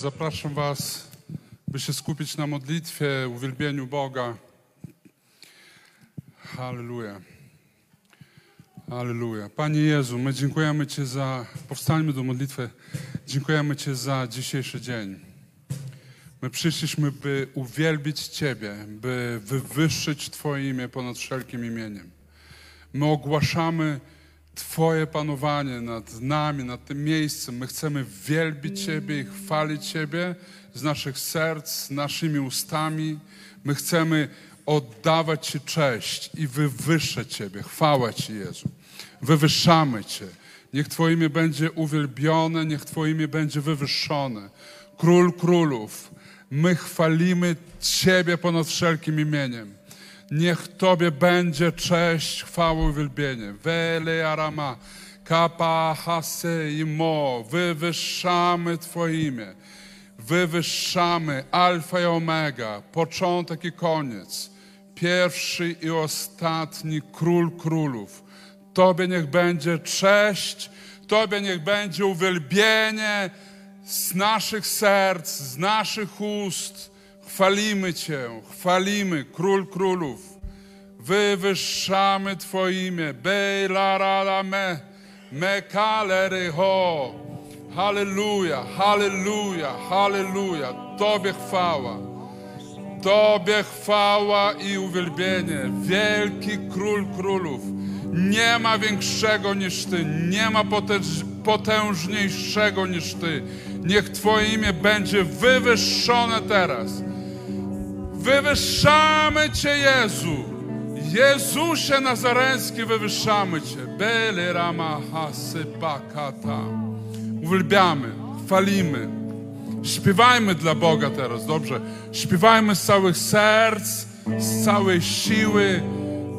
Zapraszam Was, by się skupić na modlitwie, uwielbieniu Boga. Halleluja. Halleluja. Panie Jezu, my dziękujemy Ci za, powstańmy do modlitwy, dziękujemy Ci za dzisiejszy dzień. My przyszliśmy, by uwielbić Ciebie, by wywyższyć Twoje imię ponad wszelkim imieniem. My ogłaszamy Twoje panowanie nad nami, nad tym miejscem. My chcemy wielbić Ciebie i chwalić Ciebie z naszych serc, naszymi ustami. My chcemy oddawać Ci cześć i wywyższać Ciebie. Chwałę Ci, Jezu. Wywyższamy Cię. Niech Twoje imię będzie uwielbione, niech Twoje imię będzie wywyższone. Król królów, my chwalimy Ciebie ponad wszelkim imieniem. Niech Tobie będzie cześć, chwała, uwielbienie. Wele arama, kapa hase i mo. Wywyższamy Twoje imię. Wywyższamy Alfa i Omega, początek i koniec. Pierwszy i ostatni Król Królów. Tobie niech będzie cześć, Tobie niech będzie uwielbienie z naszych serc, z naszych ust. Chwalimy Cię, chwalimy Król Królów. Wywyższamy Twoje imię. Bejlarala me, me kalery ho. Halleluja, halleluja, halleluja. Tobie chwała. Tobie chwała i uwielbienie. Wielki Król Królów. Nie ma większego niż Ty, nie ma potęż, potężniejszego niż Ty. Niech Twoje imię będzie wywyższone teraz. Wywyższamy Cię, Jezu. Jezusie Nazareński, wywyższamy Cię. Bele rama hasypakata. Uwielbiamy, chwalimy. Śpiewajmy dla Boga teraz, dobrze? Śpiewajmy z całych serc, z całej siły.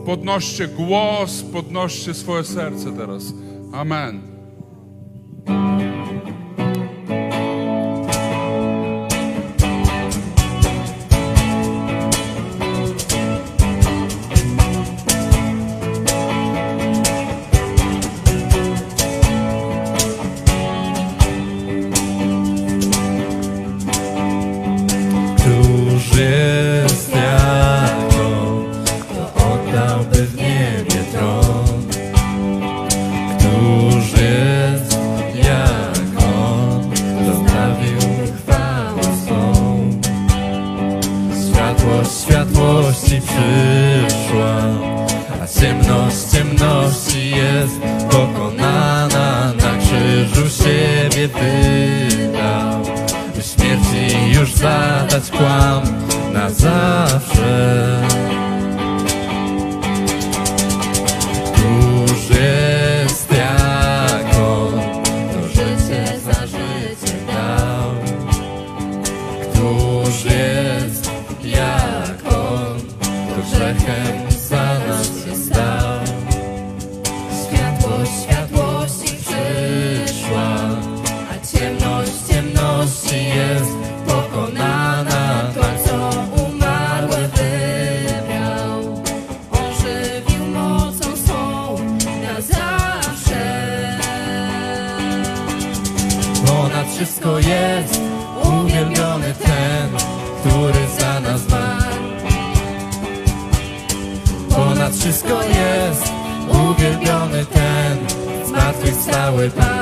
Podnoście głos, podnoście swoje serce teraz. Amen. Wszystko jest uwielbiony ten, który za nas zmarł. Ponad wszystko jest uwielbiony ten, zmartwychwstały Pan.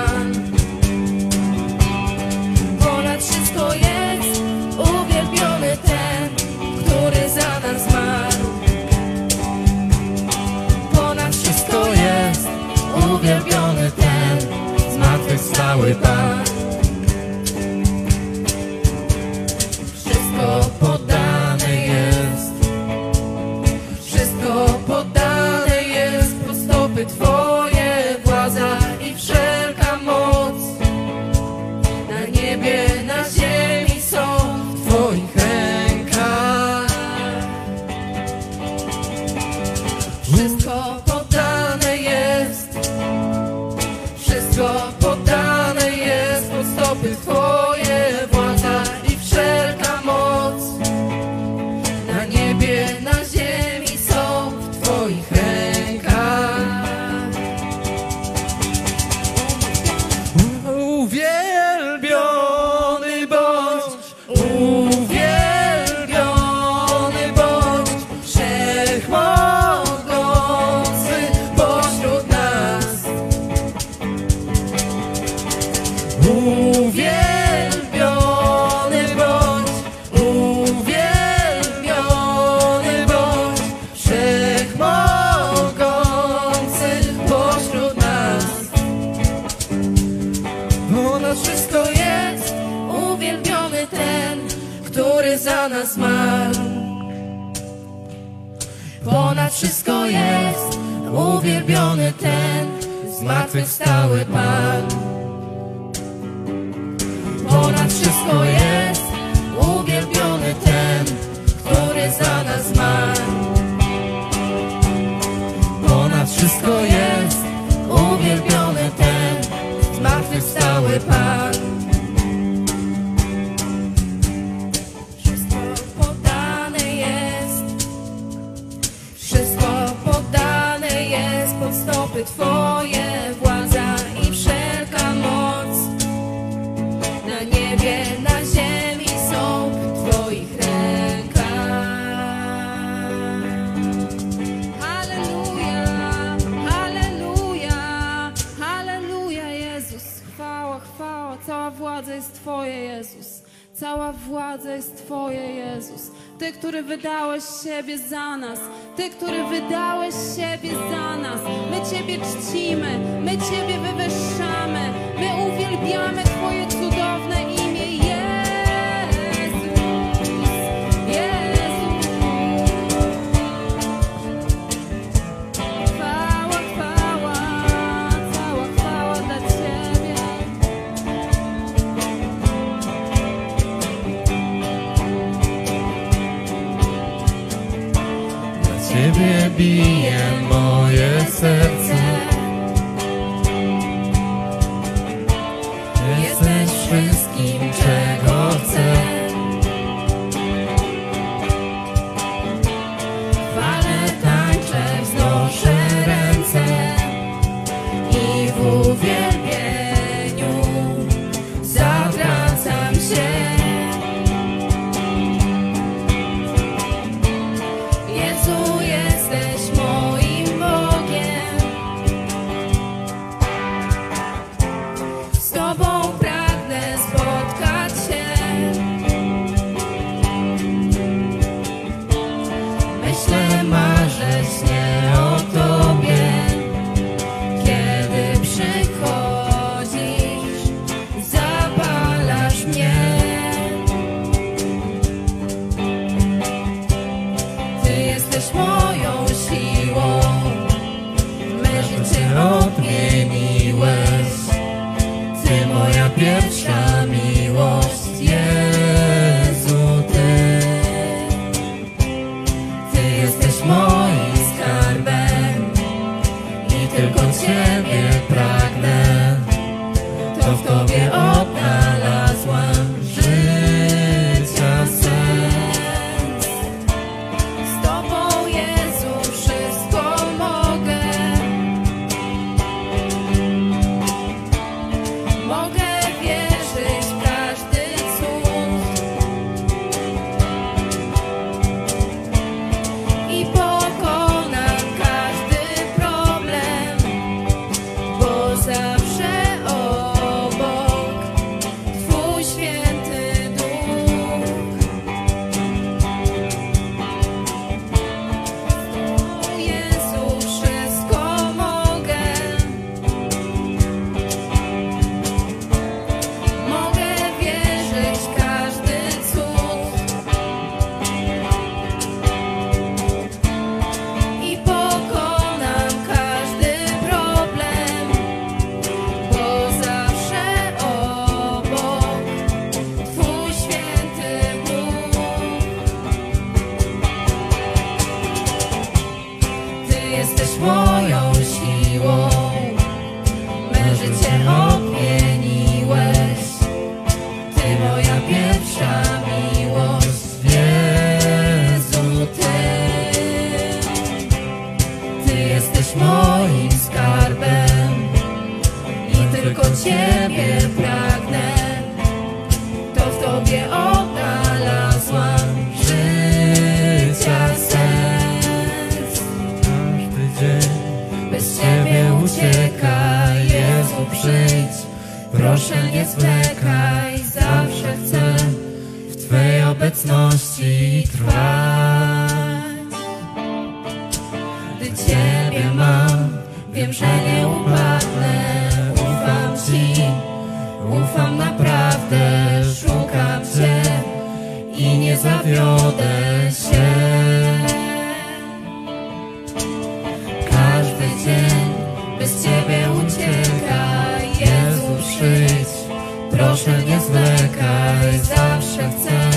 Proszę nie zwlekaj, zawsze chcę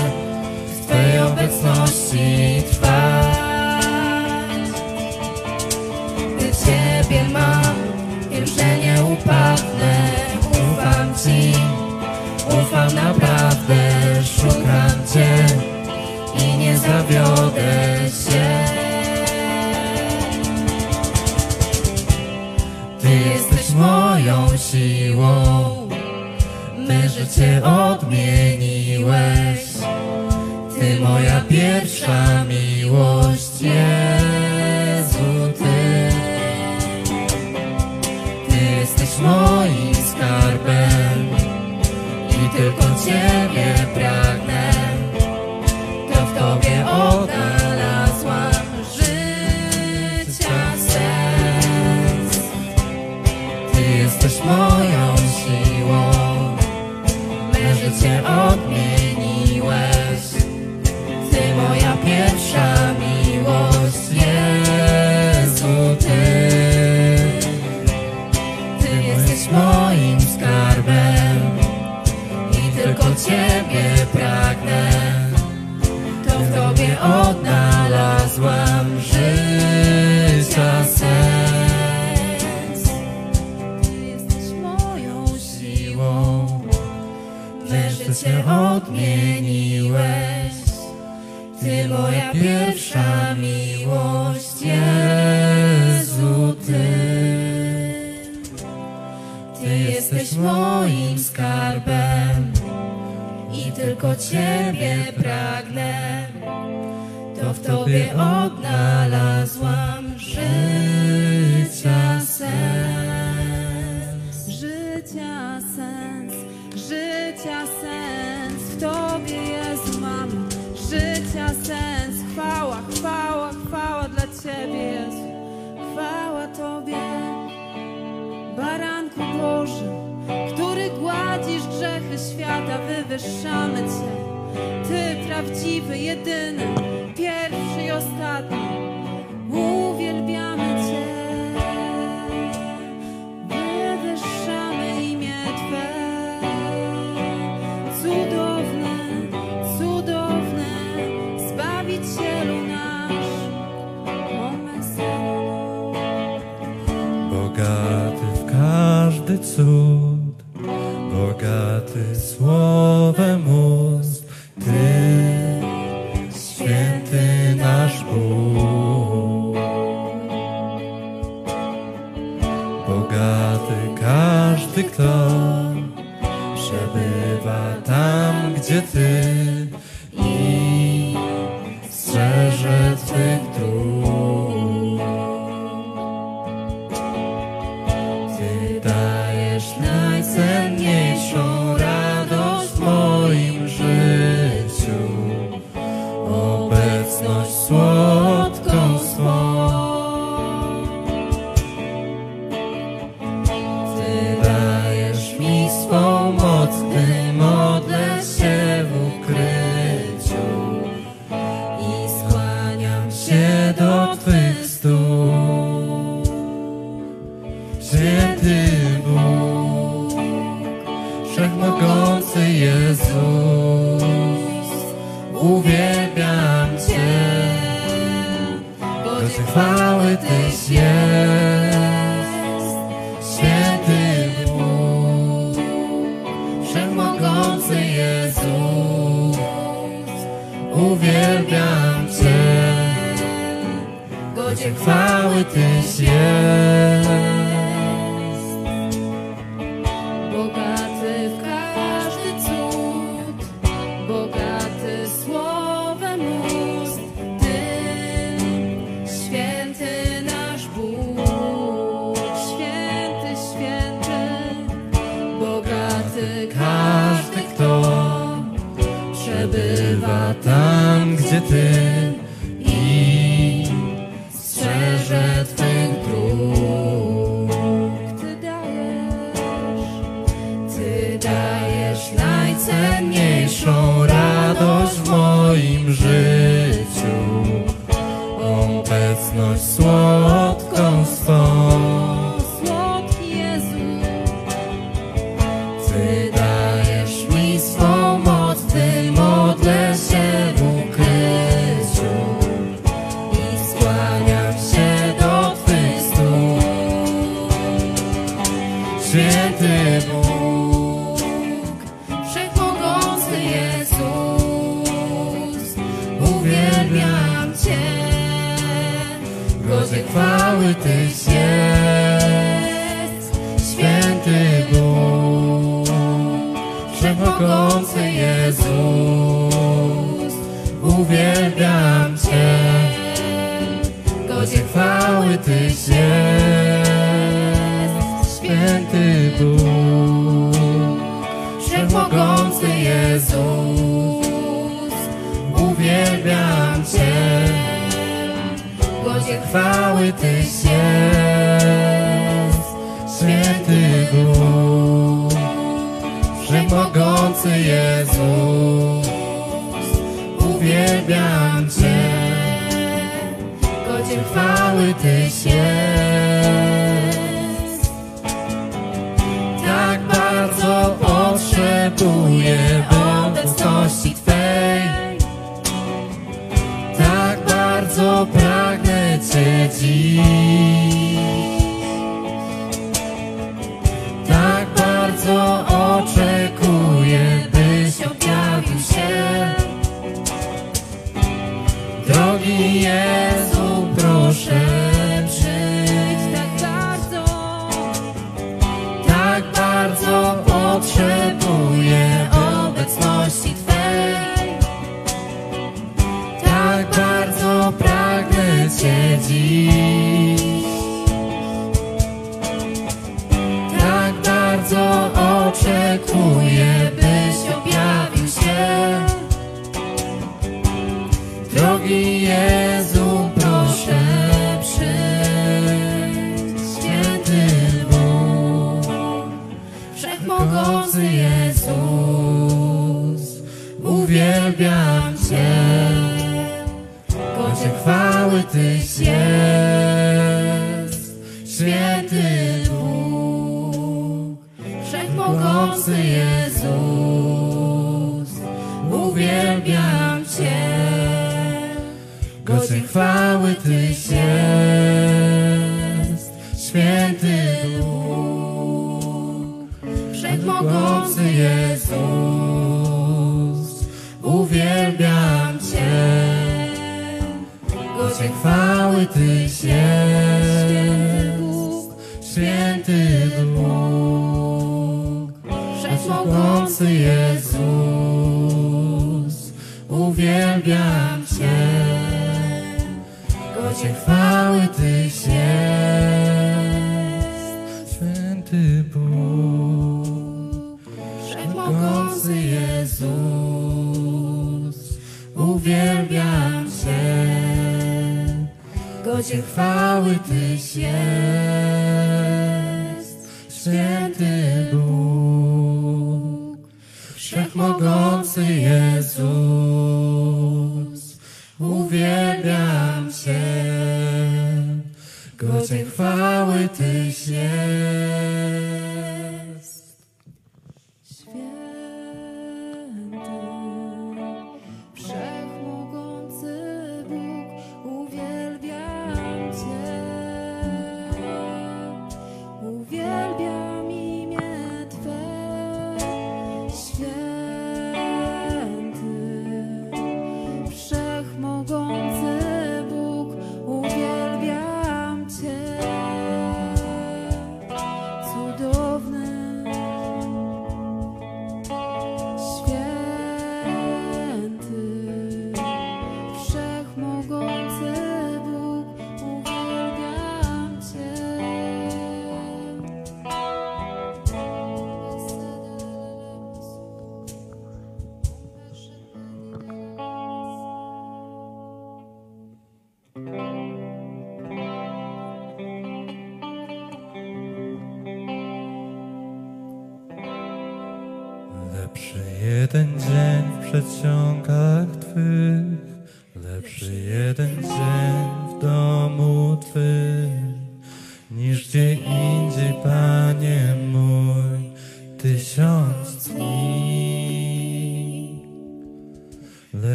w Twojej obecności trwać. Gdy Ciebie mam, wiem, że nie upadnę, ufam Ci, ufam naprawdę, szukam Cię i nie zawiodę się. Ty jesteś moją siłą życie odmieniłeś. Ty moja pierwsza miłość, Jezu, Ty. Ty jesteś moim skarbem i tylko Ciebie pragnę. się odmieniłeś. Ty moja pierwsza miłość, Jezu, Ty. Ty jesteś moim skarbem i tylko Ciebie pragnę. To w Tobie odnalazłam życia sens. Życia sens, życia sens. świata wywyższamy Cię. Ty prawdziwy, jedyny, pierwszy i ostatni.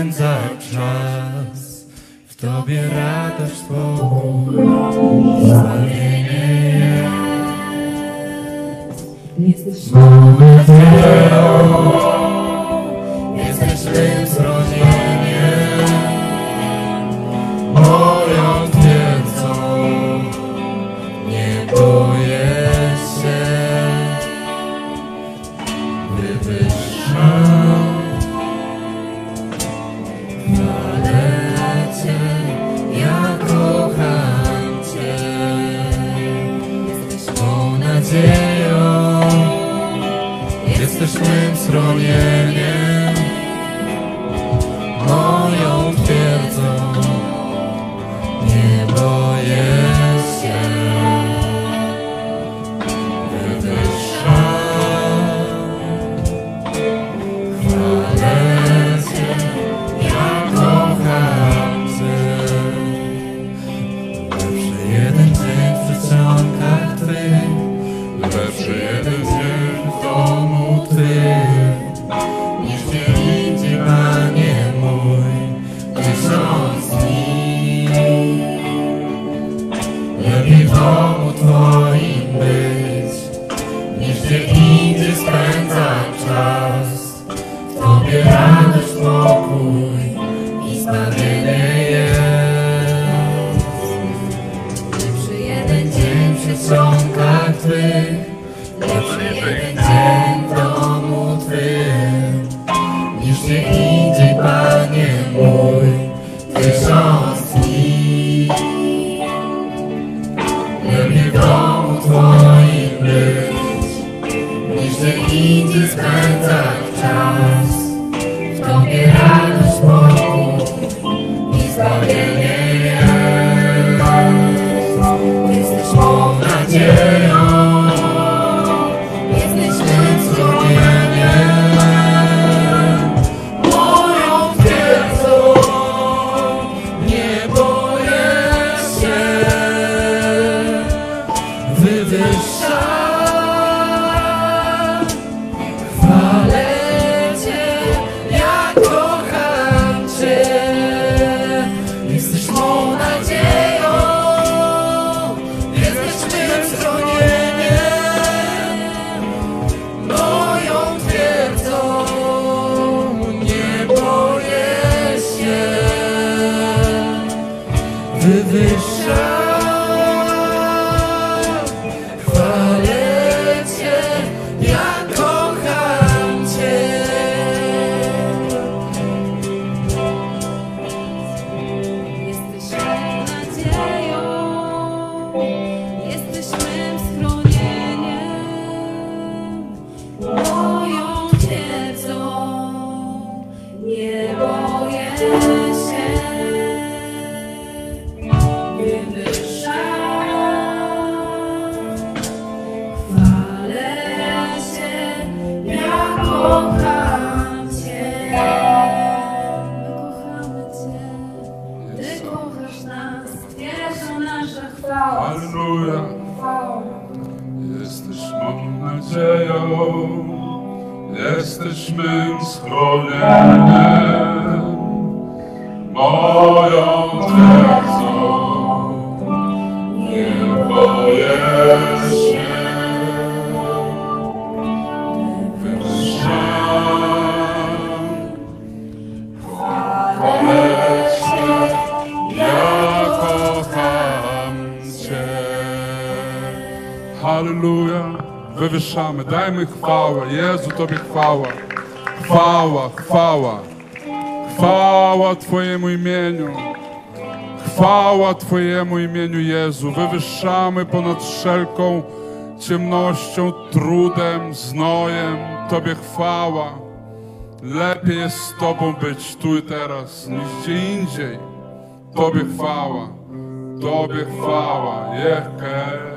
spędzać czas. W Tobie radość, spokój, jest. Jesteś mały, nasza. Alleluja. Jesteś moją nadzieją, jesteś mym schronieniem, moją. chwalamy, dajmy chwałę, Jezu Tobie chwała. Chwała, chwała, chwała Twojemu imieniu. Chwała Twojemu imieniu, Jezu. Wywyższamy ponad wszelką ciemnością, trudem, znojem. Tobie chwała. Lepiej jest z Tobą być tu i teraz niż gdzie indziej. Tobie chwała. Tobie chwała. Jechkę.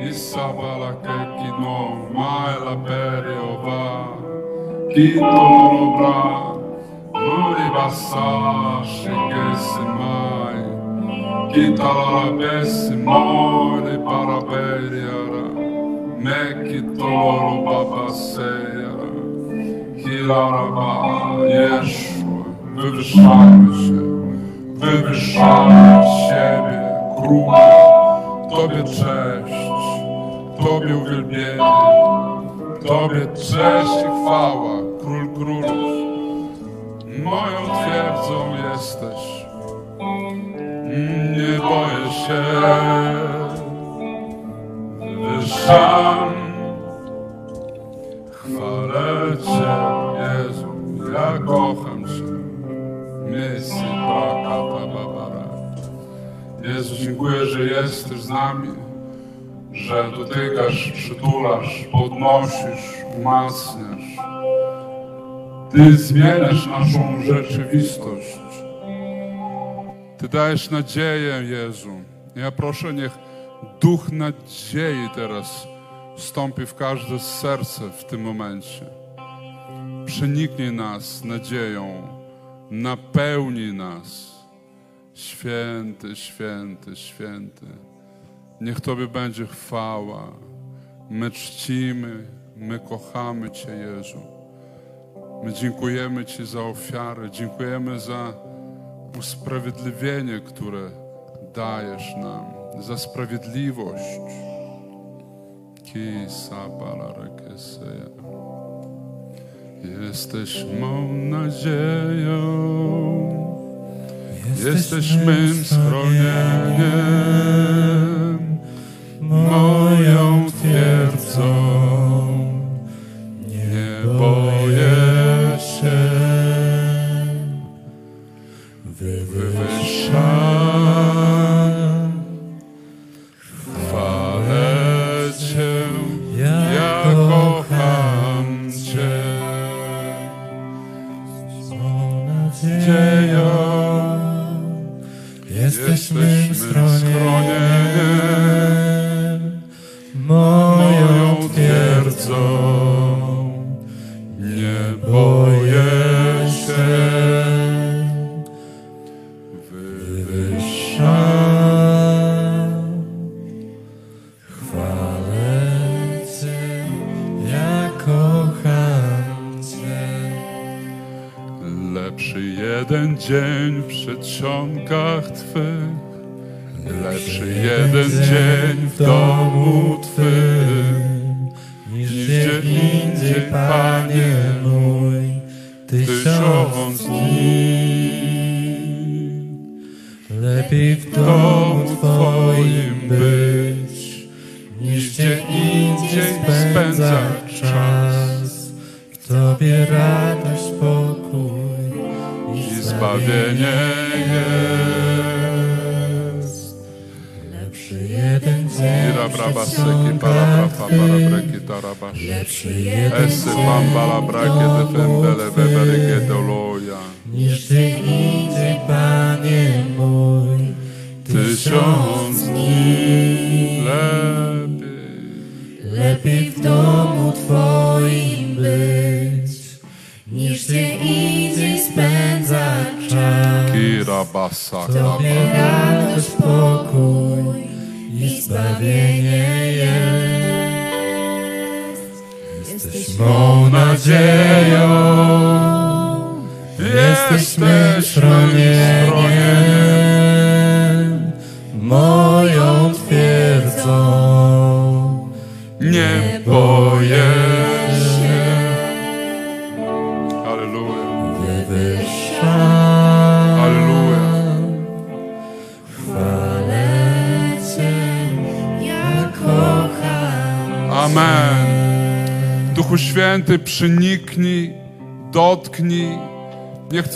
Isabalakeki no maela periova Kitolobla Nuribasa Shikesimai me paraberiara Mekitolobabaseiara Hiraraba Yeshua Wywyższamy się, wywyższamy siebie króla tobe cześć Tobie uwielbienie. Tobie cześć i chwała Król królów Moją twierdzą jesteś. Nie boję się. Wywyższam Chwalę Cię Jezu Ja kocham Cię. Misy Prakata Babara Jezu dziękuję, że jesteś z nami że dotykasz, przytulasz, podnosisz, umacniasz. Ty zmieniasz naszą rzeczywistość. Ty dajesz nadzieję, Jezu. Ja proszę, niech duch nadziei teraz wstąpi w każde serce w tym momencie. Przeniknij nas nadzieją, napełnij nas. Święty, święty, święty. Niech Tobie będzie chwała. My czcimy, my kochamy Cię, Jezu. My dziękujemy Ci za ofiarę, dziękujemy za usprawiedliwienie, które dajesz nam, za sprawiedliwość. Kisa. Jesteś mą nadzieją, jesteś mym schronieniem moją twierdzą. Nie boję twierdzą.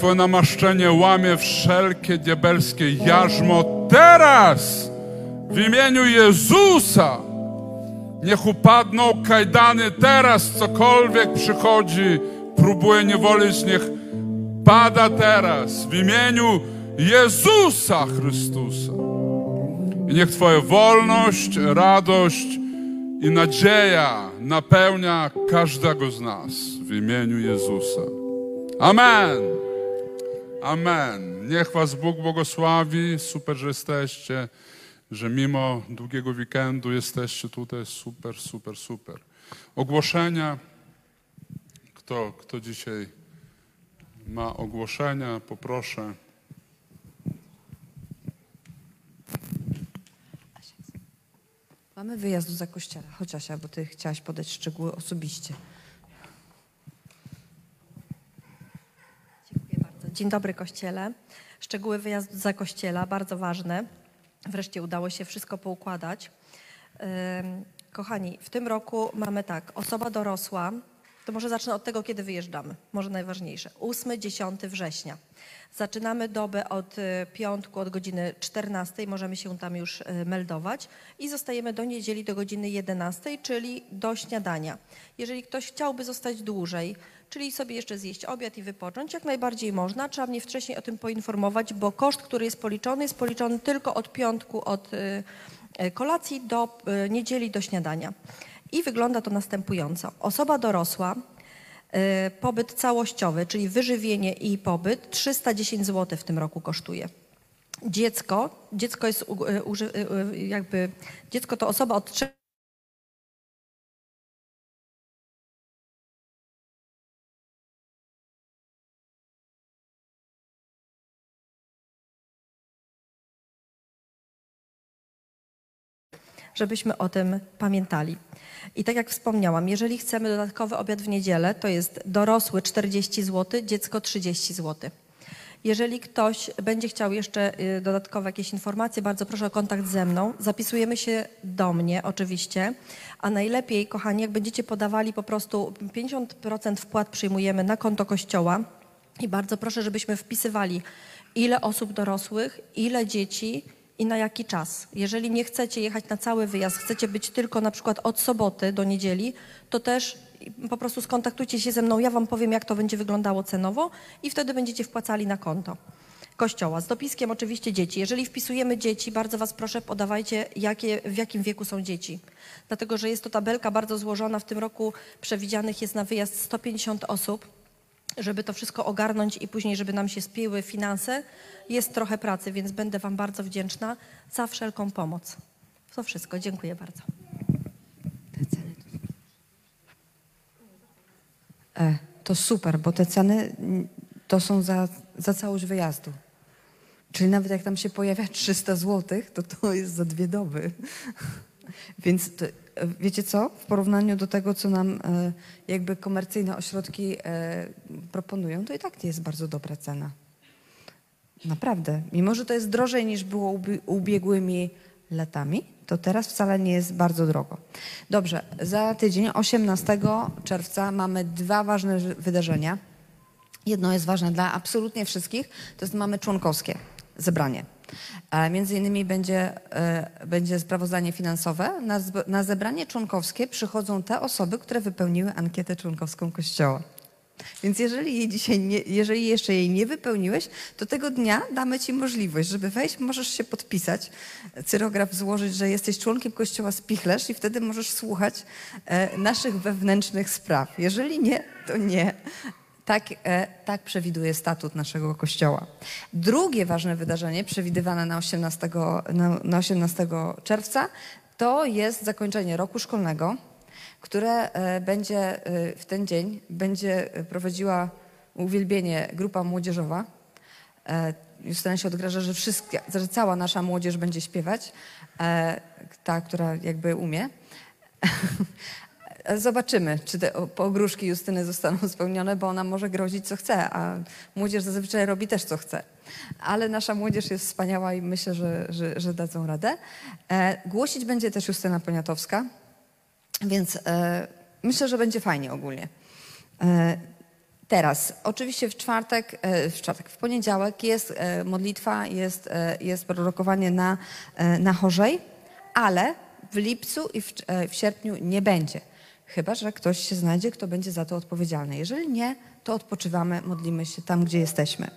Twoje namaszczenie łamie wszelkie diabelskie jarzmo teraz w imieniu Jezusa. Niech upadną kajdany teraz, cokolwiek przychodzi, próbuje niewolić, niech pada teraz w imieniu Jezusa Chrystusa. I niech Twoja wolność, radość i nadzieja napełnia każdego z nas w imieniu Jezusa. Amen. Amen. Niech Was Bóg błogosławi. Super, że jesteście, że mimo długiego weekendu jesteście tutaj. Super, super, super. Ogłoszenia. Kto, kto dzisiaj ma ogłoszenia, poproszę. Mamy wyjazd do Zakościela. Chodź Asia, bo ty chciałaś podać szczegóły osobiście. Dziękuję bardzo. Dzień dobry Kościele. Szczegóły wyjazdu za Kościela, bardzo ważne. Wreszcie udało się wszystko poukładać. Kochani, w tym roku mamy tak, osoba dorosła, to może zacznę od tego, kiedy wyjeżdżamy, może najważniejsze. 8-10 września. Zaczynamy dobę od y, piątku, od godziny 14, możemy się tam już y, meldować i zostajemy do niedzieli do godziny 11, czyli do śniadania. Jeżeli ktoś chciałby zostać dłużej, czyli sobie jeszcze zjeść obiad i wypocząć, jak najbardziej można. Trzeba mnie wcześniej o tym poinformować, bo koszt, który jest policzony, jest policzony tylko od piątku, od y, y, kolacji do y, niedzieli do śniadania. I wygląda to następująco. Osoba dorosła, pobyt całościowy, czyli wyżywienie i pobyt, 310 zł w tym roku kosztuje. Dziecko, dziecko jest jakby, dziecko to osoba od 3 żebyśmy o tym pamiętali. I tak jak wspomniałam, jeżeli chcemy dodatkowy obiad w niedzielę, to jest dorosły 40 zł, dziecko 30 zł. Jeżeli ktoś będzie chciał jeszcze y, dodatkowe jakieś informacje, bardzo proszę o kontakt ze mną. Zapisujemy się do mnie oczywiście, a najlepiej, kochani, jak będziecie podawali po prostu 50% wpłat przyjmujemy na konto kościoła i bardzo proszę, żebyśmy wpisywali ile osób dorosłych, ile dzieci, i na jaki czas. Jeżeli nie chcecie jechać na cały wyjazd, chcecie być tylko na przykład od soboty do niedzieli, to też po prostu skontaktujcie się ze mną, ja wam powiem, jak to będzie wyglądało cenowo i wtedy będziecie wpłacali na konto kościoła. Z dopiskiem oczywiście dzieci. Jeżeli wpisujemy dzieci, bardzo was proszę, podawajcie, jakie, w jakim wieku są dzieci. Dlatego, że jest to tabelka bardzo złożona. W tym roku przewidzianych jest na wyjazd 150 osób żeby to wszystko ogarnąć i później, żeby nam się spięły finanse, jest trochę pracy, więc będę Wam bardzo wdzięczna za wszelką pomoc. To wszystko. Dziękuję bardzo. Te ceny. E, to super, bo te ceny to są za, za całość wyjazdu. Czyli nawet jak tam się pojawia 300 zł, to to jest za dwie doby. Więc to, wiecie co? W porównaniu do tego, co nam e, jakby komercyjne ośrodki e, proponują, to i tak to jest bardzo dobra cena. Naprawdę. Mimo, że to jest drożej niż było ubi- ubiegłymi latami, to teraz wcale nie jest bardzo drogo. Dobrze, za tydzień, 18 czerwca, mamy dwa ważne wydarzenia. Jedno jest ważne dla absolutnie wszystkich, to jest mamy członkowskie zebranie. Między innymi będzie, e, będzie sprawozdanie finansowe. Na, na zebranie członkowskie przychodzą te osoby, które wypełniły ankietę członkowską Kościoła. Więc jeżeli, jej dzisiaj nie, jeżeli jeszcze jej nie wypełniłeś, to tego dnia damy Ci możliwość, żeby wejść, możesz się podpisać, cyrograf złożyć, że jesteś członkiem Kościoła Spichlerz i wtedy możesz słuchać e, naszych wewnętrznych spraw. Jeżeli nie, to nie. Tak, e, tak przewiduje statut naszego kościoła. Drugie ważne wydarzenie przewidywane na 18, na, na 18 czerwca to jest zakończenie roku szkolnego, które e, będzie e, w ten dzień będzie prowadziła uwielbienie grupa młodzieżowa. Justyna się odgraża, że, wszystkie, że cała nasza młodzież będzie śpiewać, ta, która jakby umie. Zobaczymy, czy te pogróżki Justyny zostaną spełnione, bo ona może grozić co chce, a młodzież zazwyczaj robi też co chce. Ale nasza młodzież jest wspaniała i myślę, że, że, że dadzą radę. E, głosić będzie też Justyna Poniatowska, więc e, myślę, że będzie fajnie ogólnie. E, teraz, oczywiście w czwartek, e, w czwartek, w poniedziałek jest e, modlitwa, jest, e, jest prorokowanie na, na chorzej, ale w lipcu i w, w sierpniu nie będzie. Chyba, że ktoś się znajdzie, kto będzie za to odpowiedzialny. Jeżeli nie, to odpoczywamy, modlimy się tam, gdzie jesteśmy.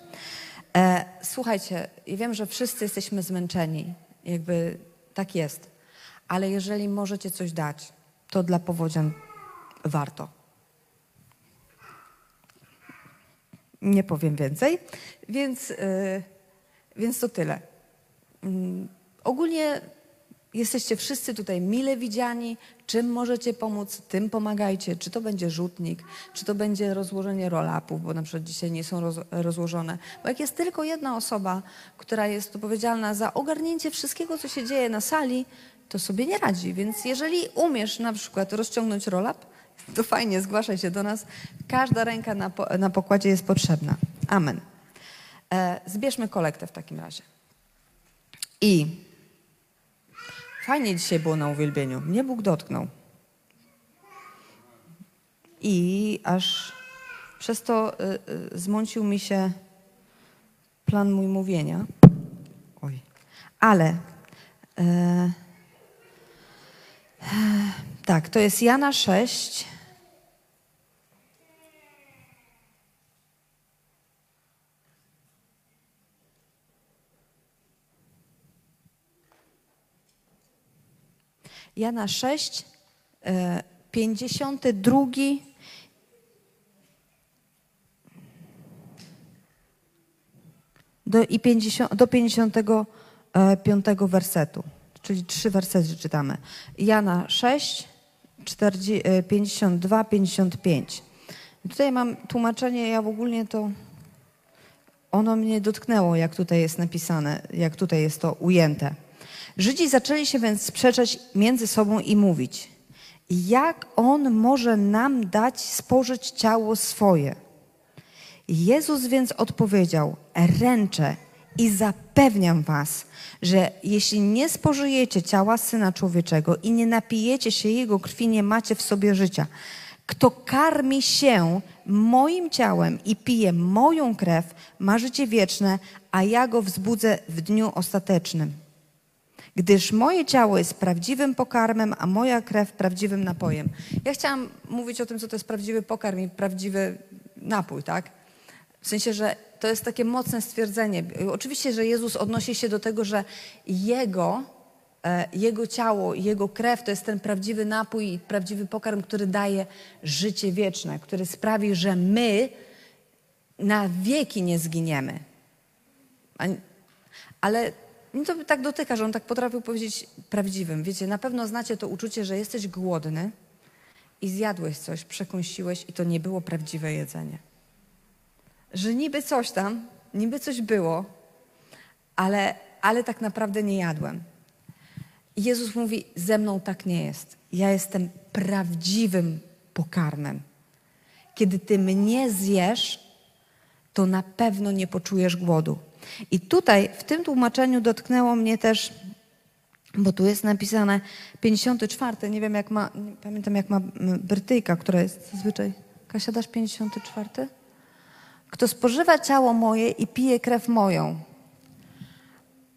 E, słuchajcie, wiem, że wszyscy jesteśmy zmęczeni, jakby tak jest, ale jeżeli możecie coś dać, to dla powodzian warto. Nie powiem więcej, więc, yy, więc to tyle. Mm, ogólnie jesteście wszyscy tutaj mile widziani. Czym możecie pomóc, tym pomagajcie. Czy to będzie rzutnik, czy to będzie rozłożenie roll-upów, bo na przykład dzisiaj nie są roz, rozłożone. Bo jak jest tylko jedna osoba, która jest odpowiedzialna za ogarnięcie wszystkiego, co się dzieje na sali, to sobie nie radzi. Więc jeżeli umiesz na przykład rozciągnąć roll-up, to fajnie, zgłaszaj się do nas. Każda ręka na, po, na pokładzie jest potrzebna. Amen. E, zbierzmy kolektę w takim razie. I fajnie dzisiaj było na uwielbieniu. Mnie Bóg dotknął. I aż przez to y, y, zmącił mi się plan mój mówienia. Oj. Ale e, tak, to jest Jana 6. Jana 6, e, 52 do, i 50, do 55 wersetu, czyli trzy wersety czytamy. Jana 6, 40, e, 52, 55. I tutaj mam tłumaczenie, ja w ogóle to ono mnie dotknęło, jak tutaj jest napisane, jak tutaj jest to ujęte. Żydzi zaczęli się więc sprzeczać między sobą i mówić, jak on może nam dać spożyć ciało swoje. Jezus więc odpowiedział: Ręczę i zapewniam was, że jeśli nie spożyjecie ciała syna człowieczego i nie napijecie się jego krwi, nie macie w sobie życia. Kto karmi się moim ciałem i pije moją krew, ma życie wieczne, a ja go wzbudzę w dniu ostatecznym. Gdyż moje ciało jest prawdziwym pokarmem, a moja krew prawdziwym napojem. Ja chciałam mówić o tym, co to jest prawdziwy pokarm i prawdziwy napój, tak? W sensie, że to jest takie mocne stwierdzenie. Oczywiście, że Jezus odnosi się do tego, że Jego, e, Jego ciało, Jego krew to jest ten prawdziwy napój i prawdziwy pokarm, który daje życie wieczne, który sprawi, że my na wieki nie zginiemy. Ale mnie to tak dotyka, że on tak potrafił powiedzieć prawdziwym. Wiecie, na pewno znacie to uczucie, że jesteś głodny i zjadłeś coś, przekąsiłeś i to nie było prawdziwe jedzenie. Że niby coś tam, niby coś było, ale, ale tak naprawdę nie jadłem. Jezus mówi: Ze mną tak nie jest. Ja jestem prawdziwym pokarmem. Kiedy ty mnie zjesz, to na pewno nie poczujesz głodu. I tutaj w tym tłumaczeniu dotknęło mnie też, bo tu jest napisane 54, nie wiem jak ma, nie pamiętam jak ma Brytyjka, która jest zazwyczaj. Kasia, dasz 54? Kto spożywa ciało moje i pije krew moją.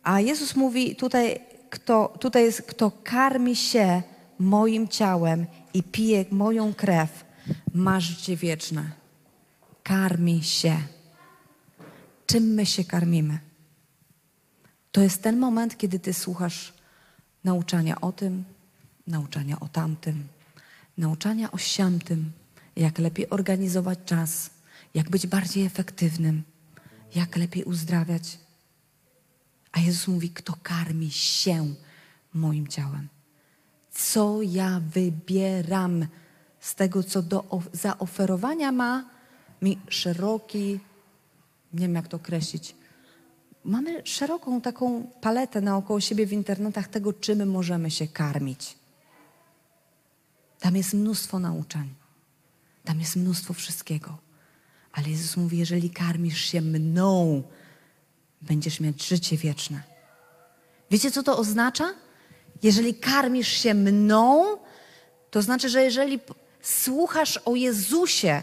A Jezus mówi tutaj, kto, tutaj jest, kto karmi się moim ciałem i pije moją krew, ma życie wieczne. Karmi się. Czym my się karmimy? To jest ten moment, kiedy ty słuchasz nauczania o tym, nauczania o tamtym, nauczania o siamtym, jak lepiej organizować czas, jak być bardziej efektywnym, jak lepiej uzdrawiać. A Jezus mówi, kto karmi się moim ciałem. Co ja wybieram z tego, co do of- zaoferowania ma mi szeroki, nie wiem jak to określić. Mamy szeroką taką paletę naokoło siebie w internetach tego, czym możemy się karmić. Tam jest mnóstwo nauczań. Tam jest mnóstwo wszystkiego. Ale Jezus mówi, jeżeli karmisz się mną, będziesz mieć życie wieczne. Wiecie, co to oznacza? Jeżeli karmisz się mną, to znaczy, że jeżeli słuchasz o Jezusie,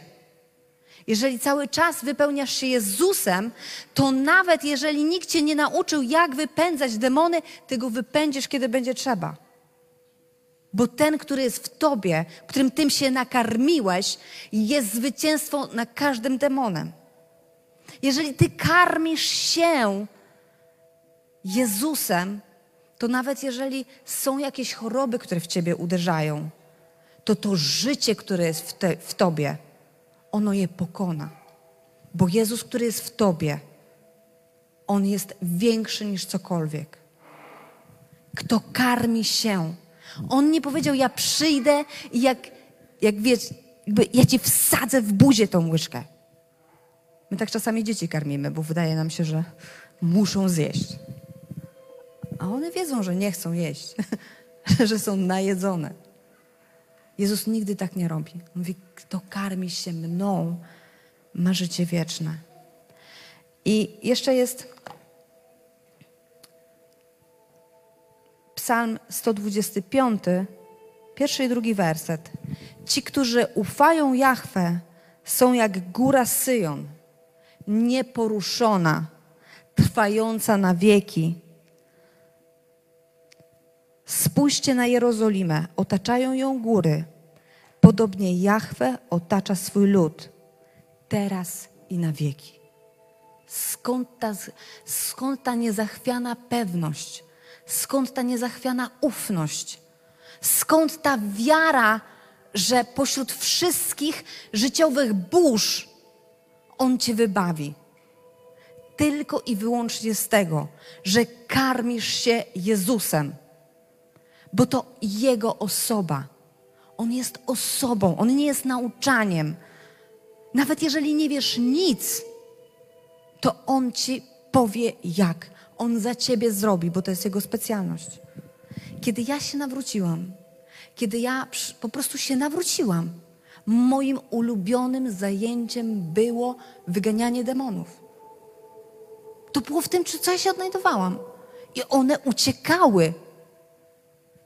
jeżeli cały czas wypełniasz się Jezusem, to nawet jeżeli nikt cię nie nauczył, jak wypędzać demony, ty go wypędzisz, kiedy będzie trzeba. Bo ten, który jest w tobie, którym tym się nakarmiłeś, jest zwycięstwo nad każdym demonem. Jeżeli ty karmisz się Jezusem, to nawet jeżeli są jakieś choroby, które w ciebie uderzają, to to życie, które jest w, te, w Tobie, ono je pokona. Bo Jezus, który jest w Tobie, On jest większy niż cokolwiek. Kto karmi się. On nie powiedział, ja przyjdę i jak, jak wiesz, jakby ja ci wsadzę w buzię tą łyżkę. My tak czasami dzieci karmimy, bo wydaje nam się, że muszą zjeść. A one wiedzą, że nie chcą jeść, że są najedzone. Jezus nigdy tak nie robi. On mówi, kto karmi się mną, ma życie wieczne. I jeszcze jest Psalm 125, pierwszy i drugi werset. Ci, którzy ufają Jahwe, są jak góra Syjon, nieporuszona, trwająca na wieki. Spójrzcie na Jerozolimę, otaczają ją góry. Podobnie Jahwe otacza swój lud, teraz i na wieki. Skąd ta, skąd ta niezachwiana pewność? Skąd ta niezachwiana ufność? Skąd ta wiara, że pośród wszystkich życiowych burz On Cię wybawi? Tylko i wyłącznie z tego, że karmisz się Jezusem, bo to Jego osoba. On jest osobą, On nie jest nauczaniem. Nawet jeżeli nie wiesz nic, to On Ci powie jak. On za Ciebie zrobi, bo to jest Jego specjalność. Kiedy ja się nawróciłam, kiedy ja po prostu się nawróciłam, moim ulubionym zajęciem było wyganianie demonów. To było w tym, co ja się odnajdowałam. I one uciekały.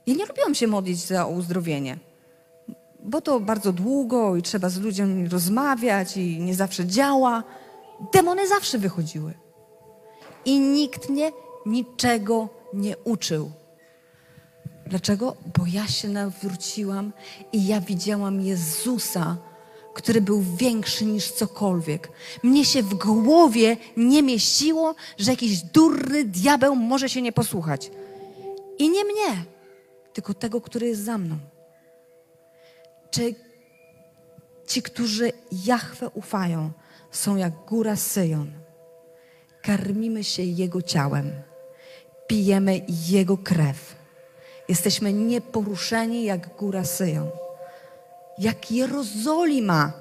Ja nie lubiłam się modlić za uzdrowienie, bo to bardzo długo i trzeba z ludźmi rozmawiać i nie zawsze działa. Demony zawsze wychodziły. I nikt mnie niczego nie uczył. Dlaczego? Bo ja się nawróciłam i ja widziałam Jezusa, który był większy niż cokolwiek. Mnie się w głowie nie mieściło, że jakiś durny diabeł może się nie posłuchać. I nie mnie, tylko tego, który jest za mną. Czy ci, którzy Jahwe ufają, są jak góra Syjon. Karmimy się Jego ciałem, pijemy Jego krew. Jesteśmy nieporuszeni jak góra Syjon. Jak Jerozolima,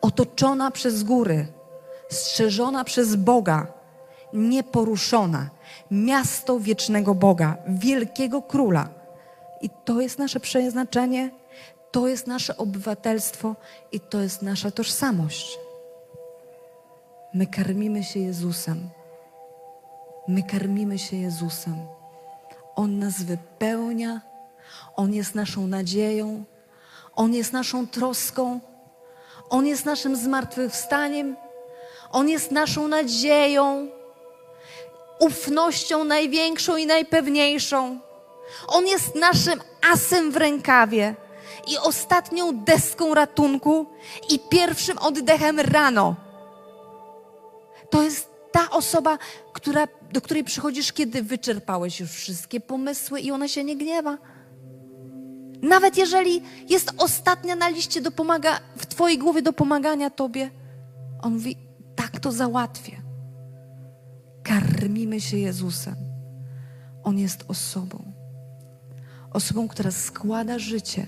otoczona przez góry, strzeżona przez Boga, nieporuszona. Miasto wiecznego Boga, wielkiego króla. I to jest nasze przeznaczenie, to jest nasze obywatelstwo i to jest nasza tożsamość. My karmimy się Jezusem. My karmimy się Jezusem. On nas wypełnia, On jest naszą nadzieją, On jest naszą troską, On jest naszym zmartwychwstaniem, On jest naszą nadzieją, ufnością największą i najpewniejszą. On jest naszym asem w rękawie i ostatnią deską ratunku i pierwszym oddechem rano. To jest ta osoba, która, do której przychodzisz, kiedy wyczerpałeś już wszystkie pomysły i ona się nie gniewa. Nawet jeżeli jest ostatnia na liście do pomaga, w Twojej głowie do pomagania Tobie, on mówi: Tak to załatwię. Karmimy się Jezusem. On jest osobą. Osobą, która składa życie,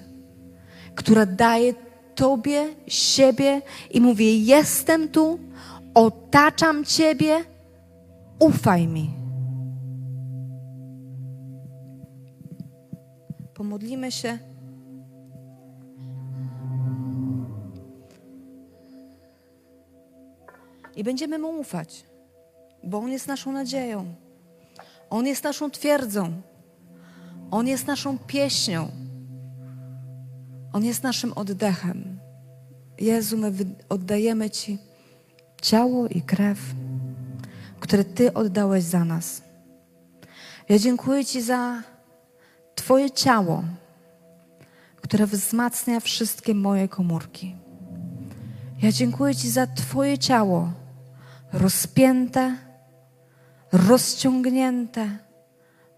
która daje Tobie siebie i mówi: Jestem tu, otaczam Ciebie, ufaj mi. Pomodlimy się. I będziemy Mu ufać, bo On jest naszą nadzieją. On jest naszą twierdzą. On jest naszą pieśnią. On jest naszym oddechem. Jezu, my oddajemy Ci ciało i krew, które Ty oddałeś za nas. Ja dziękuję Ci za Twoje ciało, które wzmacnia wszystkie moje komórki. Ja dziękuję Ci za Twoje ciało rozpięte, rozciągnięte,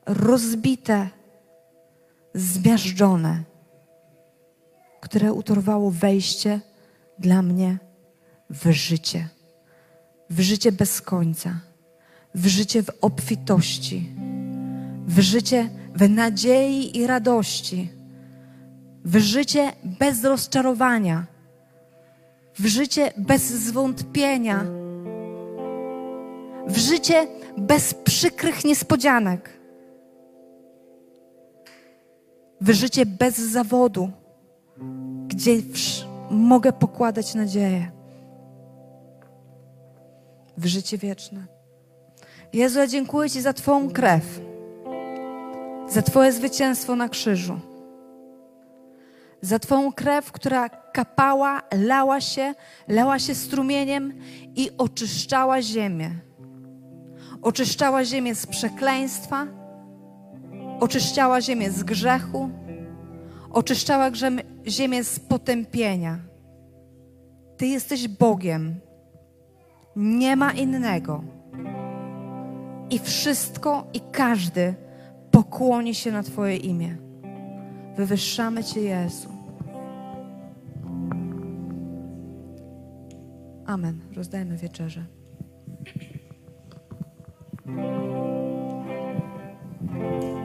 rozbite, zmiażdżone. Które utorwało wejście dla mnie w życie. W życie bez końca, w życie w obfitości, w życie w nadziei i radości, w życie bez rozczarowania, w życie bez zwątpienia, w życie bez przykrych niespodzianek, w życie bez zawodu, gdzie mogę pokładać nadzieję, w życie wieczne. Jezu, ja dziękuję Ci za Twoją krew, za Twoje zwycięstwo na krzyżu, za Twoją krew, która kapała, lała się, lała się strumieniem i oczyszczała ziemię. Oczyszczała ziemię z przekleństwa, oczyszczała ziemię z grzechu, oczyszczała ziemię z potępienia. Ty jesteś Bogiem. Nie ma innego. I wszystko i każdy pokłoni się na Twoje imię. Wywyższamy Cię, Jezu. Amen. Rozdajmy wieczerzę. Ty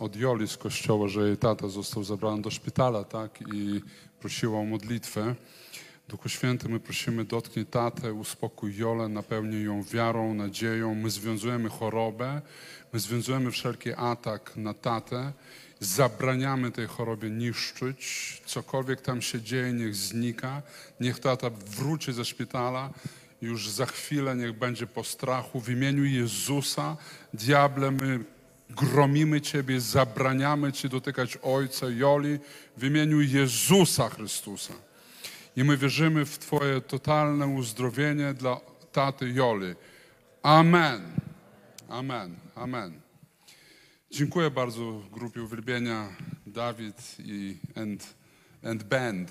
od Joli z kościoła, że jej tata został zabrany do szpitala, tak? I prosiła o modlitwę. Duchu Święty, my prosimy, dotknij tatę, uspokój Jolę, napełnij ją wiarą, nadzieją. My związujemy chorobę, my związujemy wszelki atak na tatę. Zabraniamy tej chorobie niszczyć. Cokolwiek tam się dzieje, niech znika. Niech tata wróci ze szpitala. Już za chwilę niech będzie po strachu. W imieniu Jezusa, diable, my gromimy Ciebie, zabraniamy Ci dotykać Ojca Joli w imieniu Jezusa Chrystusa. I my wierzymy w Twoje totalne uzdrowienie dla taty Joli. Amen. Amen. Amen. Dziękuję bardzo grupie uwielbienia Dawid i and, and Band.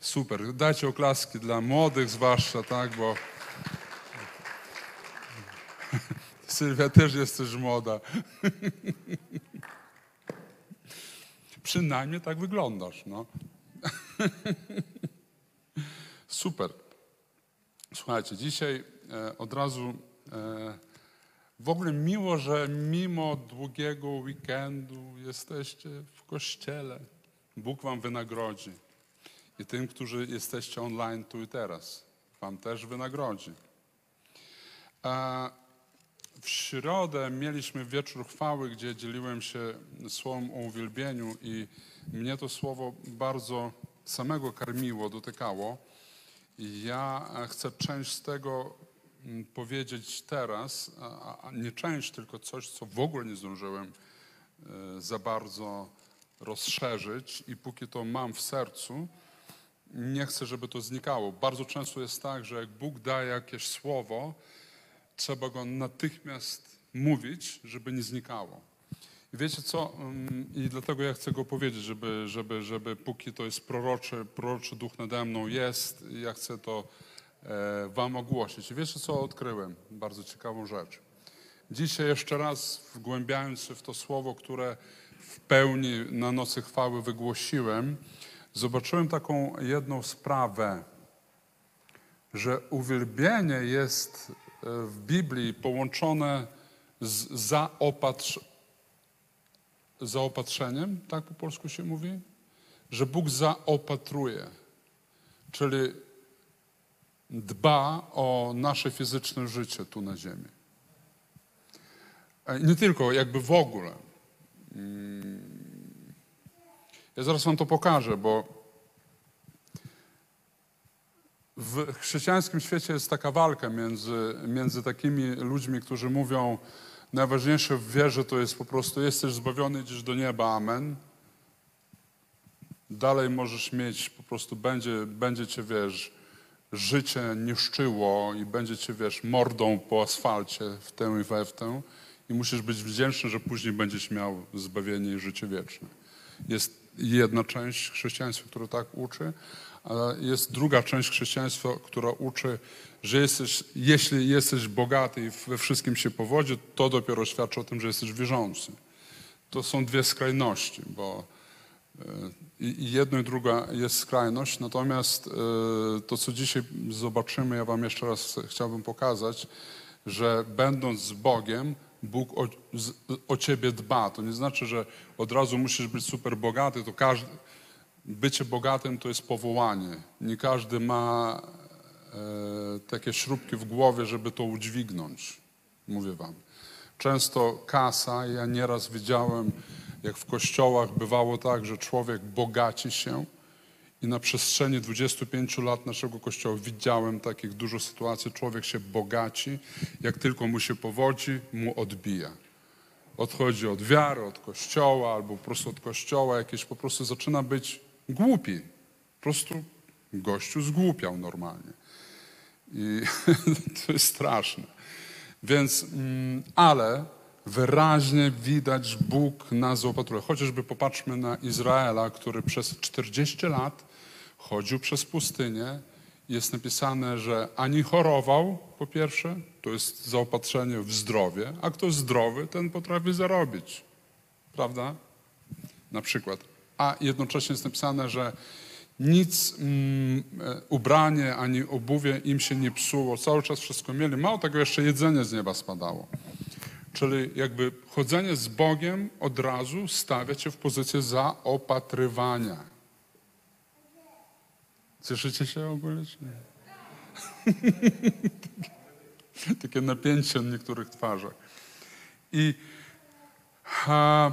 Super. Dajcie oklaski dla młodych zwłaszcza, tak, bo Sylwia też jesteś młoda. Przynajmniej tak wyglądasz, no. Super. Słuchajcie, dzisiaj e, od razu e, w ogóle miło, że mimo długiego weekendu jesteście w kościele. Bóg wam wynagrodzi. I tym, którzy jesteście online tu i teraz, wam też wynagrodzi. A w środę mieliśmy wieczór chwały, gdzie dzieliłem się słowem o uwielbieniu i mnie to słowo bardzo samego karmiło, dotykało. Ja chcę część z tego mm, powiedzieć teraz, a, nie część, tylko coś, co w ogóle nie zdążyłem e, za bardzo rozszerzyć i póki to mam w sercu, nie chcę, żeby to znikało. Bardzo często jest tak, że jak Bóg daje jakieś słowo, trzeba go natychmiast mówić, żeby nie znikało. I wiecie co? Ym, I dlatego ja chcę go powiedzieć, żeby, żeby, żeby póki to jest proroczy, proroczy duch nade mną jest, ja chcę to e, wam ogłosić. I wiecie co odkryłem? Bardzo ciekawą rzecz. Dzisiaj jeszcze raz wgłębiając się w to słowo, które w pełni na nocy chwały wygłosiłem, zobaczyłem taką jedną sprawę, że uwielbienie jest w Biblii połączone z zaopatrz, zaopatrzeniem, tak po polsku się mówi? Że Bóg zaopatruje, czyli dba o nasze fizyczne życie tu na ziemi. E, Nie tylko, jakby w ogóle. Mm. Ja zaraz wam to pokażę, bo w chrześcijańskim świecie jest taka walka między, między takimi ludźmi, którzy mówią, najważniejsze w wierze to jest po prostu jesteś zbawiony, idziesz do nieba, amen. Dalej możesz mieć, po prostu będzie, będzie cię, wiesz, życie niszczyło i będzie cię, wiesz, mordą po asfalcie w tę i we w tę i musisz być wdzięczny, że później będziesz miał zbawienie i życie wieczne. Jest jedna część chrześcijaństwa, która tak uczy, ale jest druga część chrześcijaństwa, która uczy, że jesteś, jeśli jesteś bogaty i we wszystkim się powodzi, to dopiero świadczy o tym, że jesteś wierzący. To są dwie skrajności, bo e, i jedno i druga jest skrajność, natomiast e, to, co dzisiaj zobaczymy, ja wam jeszcze raz chciałbym pokazać, że będąc z Bogiem, Bóg o, o ciebie dba. To nie znaczy, że od razu musisz być super bogaty, to każdy, bycie bogatym to jest powołanie. Nie każdy ma e, takie śrubki w głowie, żeby to udźwignąć. Mówię wam. Często kasa, ja nieraz widziałem, jak w kościołach bywało tak, że człowiek bogaci się i na przestrzeni 25 lat naszego kościoła widziałem takich dużo sytuacji, człowiek się bogaci, jak tylko mu się powodzi, mu odbija. Odchodzi od wiary, od kościoła, albo po prostu od kościoła, jakieś po prostu zaczyna być głupi. Po prostu gościu zgłupiał normalnie. I to jest straszne. Więc, mm, ale wyraźnie widać, Bóg nas zaopatruje. Chociażby popatrzmy na Izraela, który przez 40 lat chodził przez pustynię. Jest napisane, że ani chorował, po pierwsze, to jest zaopatrzenie w zdrowie, a kto zdrowy, ten potrafi zarobić. Prawda? Na przykład. A jednocześnie jest napisane, że nic, mm, e, ubranie ani obuwie im się nie psuło, cały czas wszystko mieli. Mało tego, jeszcze jedzenie z nieba spadało. Czyli jakby chodzenie z Bogiem od razu stawia cię w pozycję zaopatrywania. Cieszycie się ogólnie? Czy? Takie napięcie na niektórych twarzach. I a,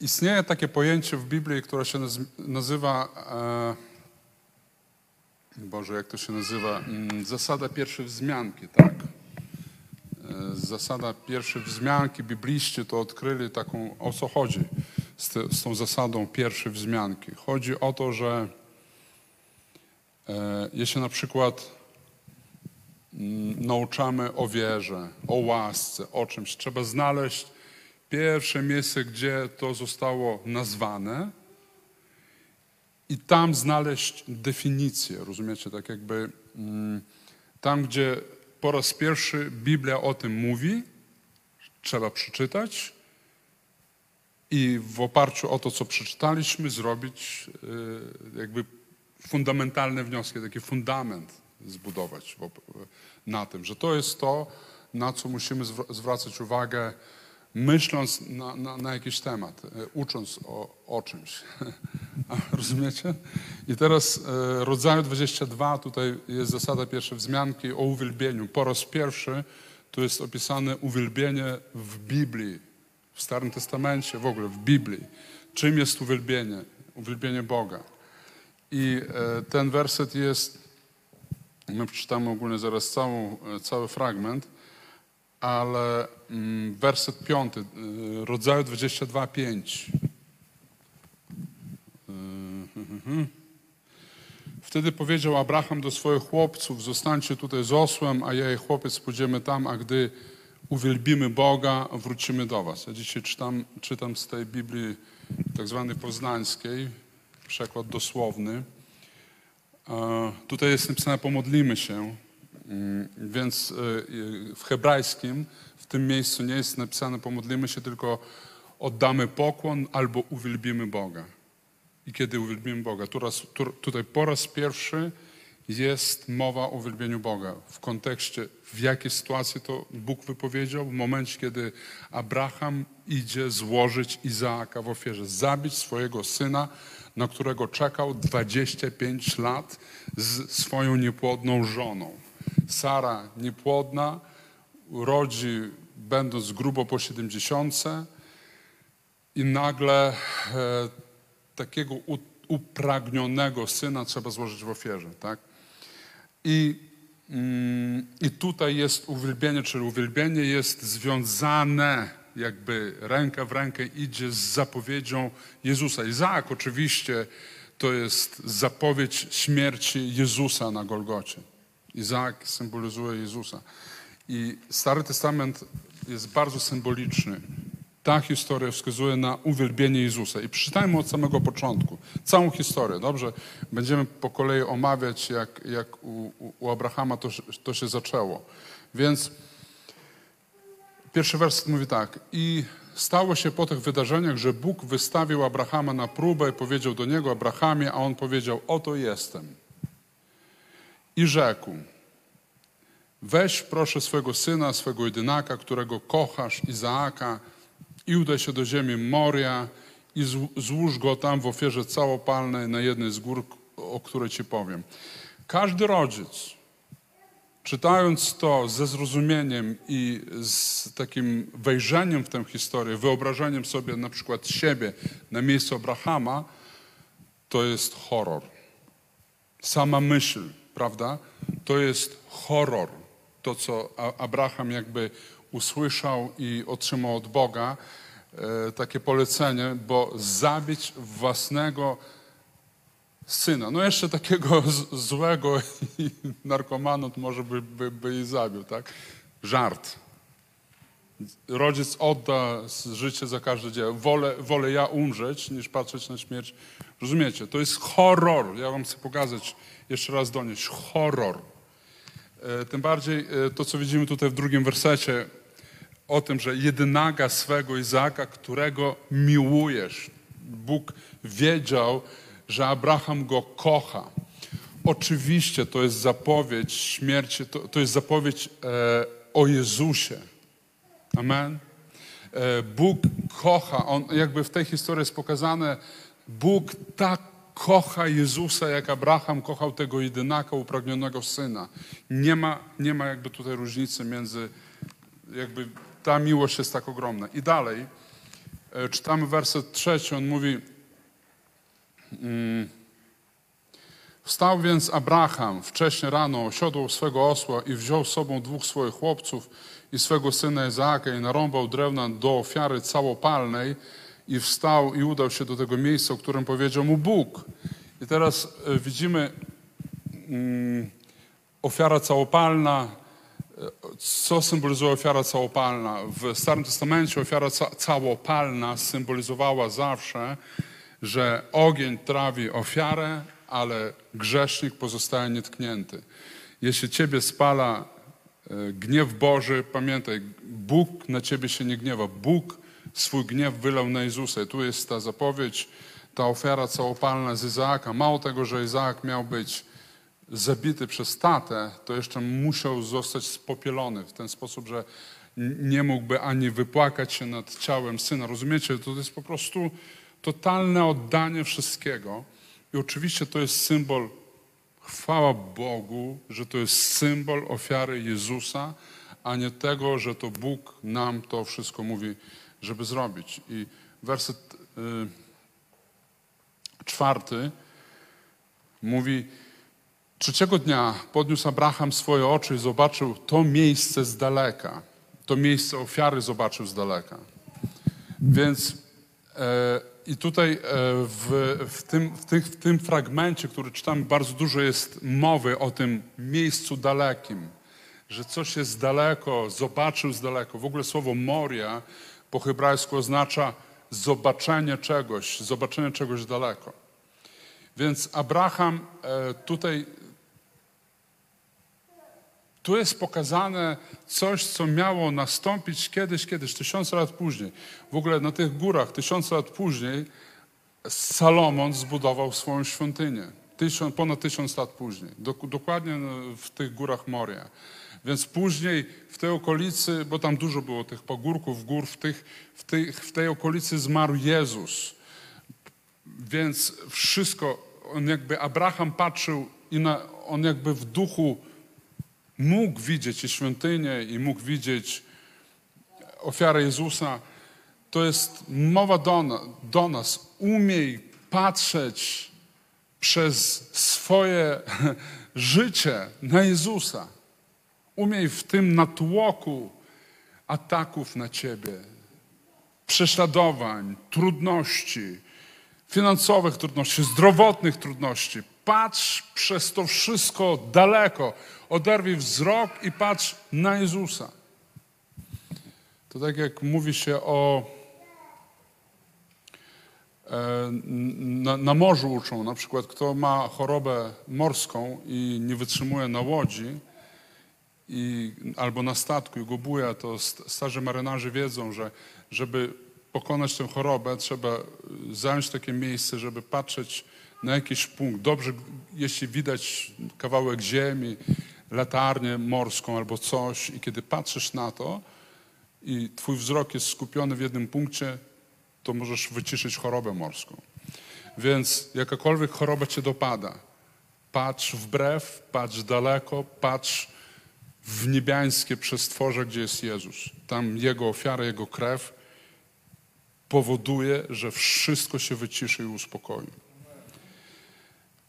istnieje takie pojęcie w Biblii, które się naz- nazywa, e, Boże, jak to się nazywa? Mm, Zasada pierwszej wzmianki, tak? E, Zasada pierwszej wzmianki, bibliści to odkryli taką, o co chodzi z, te, z tą zasadą pierwszej wzmianki. Chodzi o to, że e, jeśli na przykład mm, nauczamy o wierze, o łasce, o czymś, trzeba znaleźć pierwsze miejsce, gdzie to zostało nazwane. I tam znaleźć definicję, rozumiecie, tak jakby mm, tam, gdzie po raz pierwszy Biblia o tym mówi, trzeba przeczytać i w oparciu o to, co przeczytaliśmy, zrobić y, jakby fundamentalne wnioski, taki fundament zbudować na tym, że to jest to, na co musimy zwr- zwracać uwagę, myśląc na, na, na jakiś temat, y, ucząc o, o czymś. Rozumiecie? I teraz e, rodzaju 22, tutaj jest zasada pierwszej wzmianki o uwielbieniu. Po raz pierwszy tu jest opisane uwielbienie w Biblii, w Starym Testamencie, w ogóle w Biblii. Czym jest uwielbienie? Uwielbienie Boga. I e, ten werset jest, my przeczytamy ogólnie zaraz całą, e, cały fragment, ale mm, werset piąty, e, rodzaju 22:5. Mhm. Wtedy powiedział Abraham do swoich chłopców: Zostańcie tutaj z osłem, a ja i chłopiec pójdziemy tam, a gdy uwielbimy Boga, wrócimy do Was. Ja dzisiaj czytam, czytam z tej Biblii tak zwanej poznańskiej, przekład dosłowny. E, Tutaj jest napisane pomodlimy się, więc e, w hebrajskim w tym miejscu nie jest napisane pomodlimy się, tylko oddamy pokłon albo uwielbimy Boga. I kiedy uwielbimy Boga? Tu raz, tu, tutaj po raz pierwszy jest mowa o uwielbieniu Boga. W kontekście, w jakiej sytuacji to Bóg wypowiedział? W momencie, kiedy Abraham idzie złożyć Izaaka w ofierze, zabić swojego syna, na którego czekał 25 lat z swoją niepłodną żoną. Sara niepłodna, rodzi będąc grubo po 70 i nagle e, takiego u, upragnionego syna trzeba złożyć w ofierze, tak? I, mm, I tutaj jest uwielbienie, czyli uwielbienie jest związane, jakby ręka w rękę idzie z zapowiedzią Jezusa. Izaak oczywiście to jest zapowiedź śmierci Jezusa na Golgocie. Izaak symbolizuje Jezusa. I Stary Testament jest bardzo symboliczny. Ta historia wskazuje na uwielbienie Jezusa. I przeczytajmy od samego początku. Całą historię, dobrze? Będziemy po kolei omawiać, jak, jak u, u Abrahama to, to się zaczęło. Więc pierwszy werset mówi tak. I stało się po tych wydarzeniach, że Bóg wystawił Abrahama na próbę i powiedział do niego, Abrahamie, a on powiedział, oto jestem. I rzekł, weź proszę swego syna, swego jedynaka, którego kochasz, Izaaka, i udaj się do ziemi Moria i złóż go tam w ofierze całopalnej na jednej z gór, o której ci powiem. Każdy rodzic, czytając to ze zrozumieniem i z takim wejrzeniem w tę historię, wyobrażeniem sobie na przykład siebie na miejscu Abrahama, to jest horror. Sama myśl, prawda? To jest horror. To, co Abraham jakby usłyszał i otrzymał od Boga e, takie polecenie, bo zabić własnego syna. No jeszcze takiego złego i narkomanu może by, by, by i zabił, tak? Żart. Rodzic odda życie za każde dzieło. Wolę, wolę ja umrzeć, niż patrzeć na śmierć. Rozumiecie? To jest horror. Ja wam chcę pokazać, jeszcze raz donieść. Horror. E, tym bardziej e, to, co widzimy tutaj w drugim wersecie, o tym, że jedynaga swego Izaaka, którego miłujesz. Bóg wiedział, że Abraham go kocha. Oczywiście to jest zapowiedź śmierci, to, to jest zapowiedź e, o Jezusie. Amen. E, Bóg kocha, on jakby w tej historii jest pokazane, Bóg tak kocha Jezusa, jak Abraham kochał tego jedynaka, upragnionego syna. Nie ma, nie ma jakby tutaj różnicy między, jakby ta miłość jest tak ogromna. I dalej, e, czytamy werset trzeci, on mówi, mm, Wstał więc Abraham wcześnie rano, osiodł swego osła i wziął z sobą dwóch swoich chłopców i swego syna Izaaka i narąbał drewna do ofiary całopalnej i wstał i udał się do tego miejsca, o którym powiedział mu Bóg. I teraz e, widzimy mm, ofiara całopalna, e, co symbolizuje ofiara całopalna? W Starym Testamencie ofiara ca całopalna symbolizowała zawsze, że ogień trawi ofiarę, ale grzesznik pozostaje nietknięty. Jeśli ciebie spala e, gniew Boży, pamiętaj, Bóg na ciebie się nie gniewa. Bóg swój gniew wylał na Jezusa. I tu jest ta zapowiedź, ta ofiara całopalna z Izaaka. Mało tego, że Izaak miał być zabity przez tatę, to jeszcze musiał zostać spopielony w ten sposób, że nie mógłby ani wypłakać się nad ciałem syna. Rozumiecie? To jest po prostu totalne oddanie wszystkiego. I oczywiście to jest symbol, chwała Bogu, że to jest symbol ofiary Jezusa, a nie tego, że to Bóg nam to wszystko mówi, żeby zrobić. I werset y, czwarty mówi, trzeciego dnia podniósł Abraham swoje oczy i zobaczył to miejsce z daleka. To miejsce ofiary zobaczył z daleka. Więc e, i tutaj e, w, w, tym, w, w tym fragmencie, który czytamy, bardzo dużo jest mowy o tym miejscu dalekim, że coś jest daleko, zobaczył z daleko. W ogóle słowo Moria po hebrajsku oznacza zobaczenie czegoś, zobaczenie czegoś daleko. Więc Abraham e, tutaj tu jest pokazane coś, co miało nastąpić kiedyś, kiedyś, tysiące lat później. W ogóle na tych górach, tysiące lat później, Salomon zbudował swoją świątynię. Tysiąc, ponad tysiąc lat później. Dok- dokładnie w tych górach Moria. Więc później w tej okolicy, bo tam dużo było tych pagórków, gór, w, tych, w, tej, w tej okolicy zmarł Jezus. Więc wszystko, on jakby Abraham patrzył i na, on jakby w duchu mógł widzieć i świątynię i mógł widzieć ofiarę Jezusa, to jest mowa do, do nas. Umiej patrzeć przez swoje życie na Jezusa. Umiej w tym natłoku ataków na ciebie, prześladowań, trudności, finansowych trudności, zdrowotnych trudności. Patrz przez to wszystko daleko. Oderwij wzrok i patrz na Jezusa. To tak jak mówi się o. e, Na, na morzu uczą, na przykład, kto ma chorobę morską i nie wytrzymuje na łodzi, i, albo na statku i go buja, to st- starzy marynarze wiedzą, że żeby pokonać tę chorobę, trzeba y, zająć takie miejsce, żeby patrzeć na jakiś punkt. Dobrze, jeśli widać kawałek ziemi, latarnię morską albo coś i kiedy patrzysz na to i twój wzrok jest skupiony w jednym punkcie, to możesz wyciszyć chorobę morską. Więc jakakolwiek choroba cię dopada, patrz wbrew, patrz daleko, patrz w niebiańskie przestworze, gdzie jest Jezus. Tam Jego ofiara, Jego krew powoduje, że wszystko się wyciszy i uspokoi.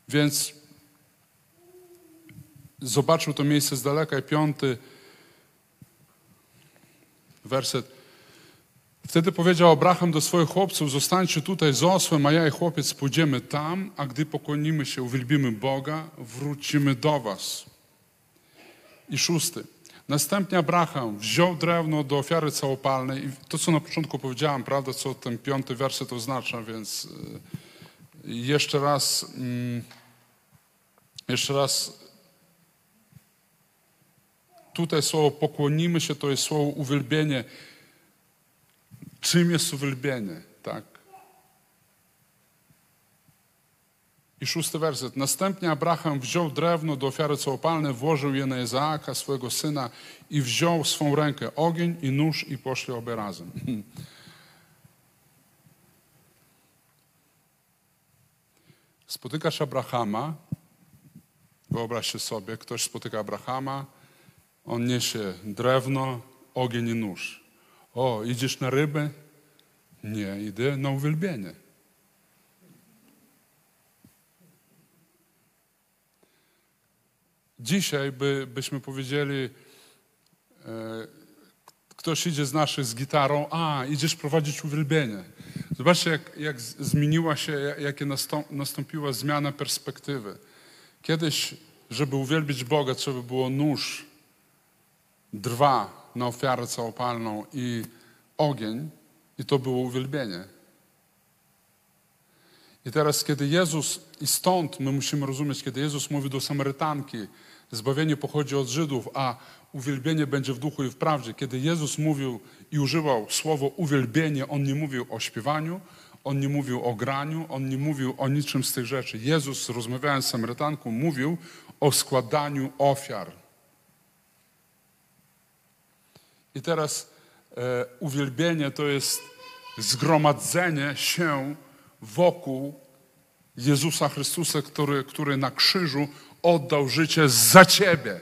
Więc zobaczył to miejsce z daleka i piąty werset. Wtedy powiedział Abraham do swoich chłopców, zostańcie tutaj z osłem, a ja i chłopiec pójdziemy tam, a gdy pokłonimy się, uwielbimy Boga, wrócimy do was. I szósty. Następnie Abraham wziął drewno do ofiary całopalnej i to, co na początku powiedziałem, prawda, co ten piąty werset oznacza, więc y, jeszcze raz, mm, jeszcze raz tutaj słowo pokłonimy się, to jest słowo uwielbienie. Czym jest uwielbienie, tak? I szósty werset. Następnie Abraham wziął drewno do ofiary całopalnej, włożył je na Izaaka, swojego syna i wziął w swą rękę ogień i nóż i poszli obie razem. Spotykasz Abrahama, wyobraźcie sobie, ktoś spotyka Abrahama, on niesie drewno, ogień i nóż. O, idziesz na rybę? Nie, idę na uwielbienie. Dzisiaj by, byśmy powiedzieli, e, ktoś idzie z naszych z gitarą, a idziesz prowadzić uwielbienie. Zobaczcie, jak, jak zmieniła się, jak- jakie nastą- nastąpiła zmiana perspektywy. Kiedyś, żeby uwielbić Boga, trzeba było nóż, drwa na ofiarę całopalną i ogień, i to było uwielbienie. I teraz, kiedy Jezus, i stąd my musimy rozumieć, kiedy Jezus mówi do Samarytanki, zbawienie pochodzi od Żydów, a uwielbienie będzie w duchu i w prawdzie. Kiedy Jezus mówił i używał słowo uwielbienie, On nie mówił o śpiewaniu, On nie mówił o graniu, On nie mówił o niczym z tych rzeczy. Jezus, rozmawiając z Samarytanką, mówił o składaniu ofiar. I teraz e, uwielbienie to jest zgromadzenie się wokół Jezusa Chrystusa, który, który na krzyżu oddał życie za ciebie.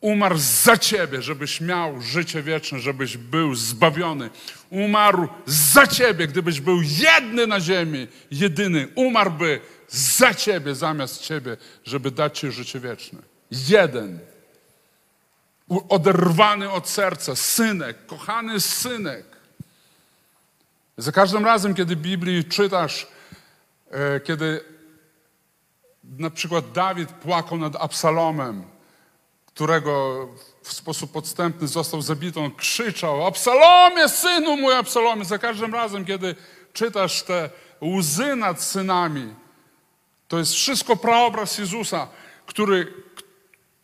Umarł za ciebie, żebyś miał życie wieczne, żebyś był zbawiony. Umarł za ciebie, gdybyś był jedny na ziemi, jedyny. Umarłby za ciebie, zamiast ciebie, żeby dać ci życie wieczne. Jeden. Oderwany od serca, synek, kochany synek. Za każdym razem, kiedy Biblii czytasz, e, kiedy na przykład Dawid płakał nad Absalomem, którego w sposób podstępny został zabity, on krzyczał: Absalomie, synu mój, Absalomie. Za każdym razem, kiedy czytasz te łzy nad synami, to jest wszystko praobraz Jezusa, który,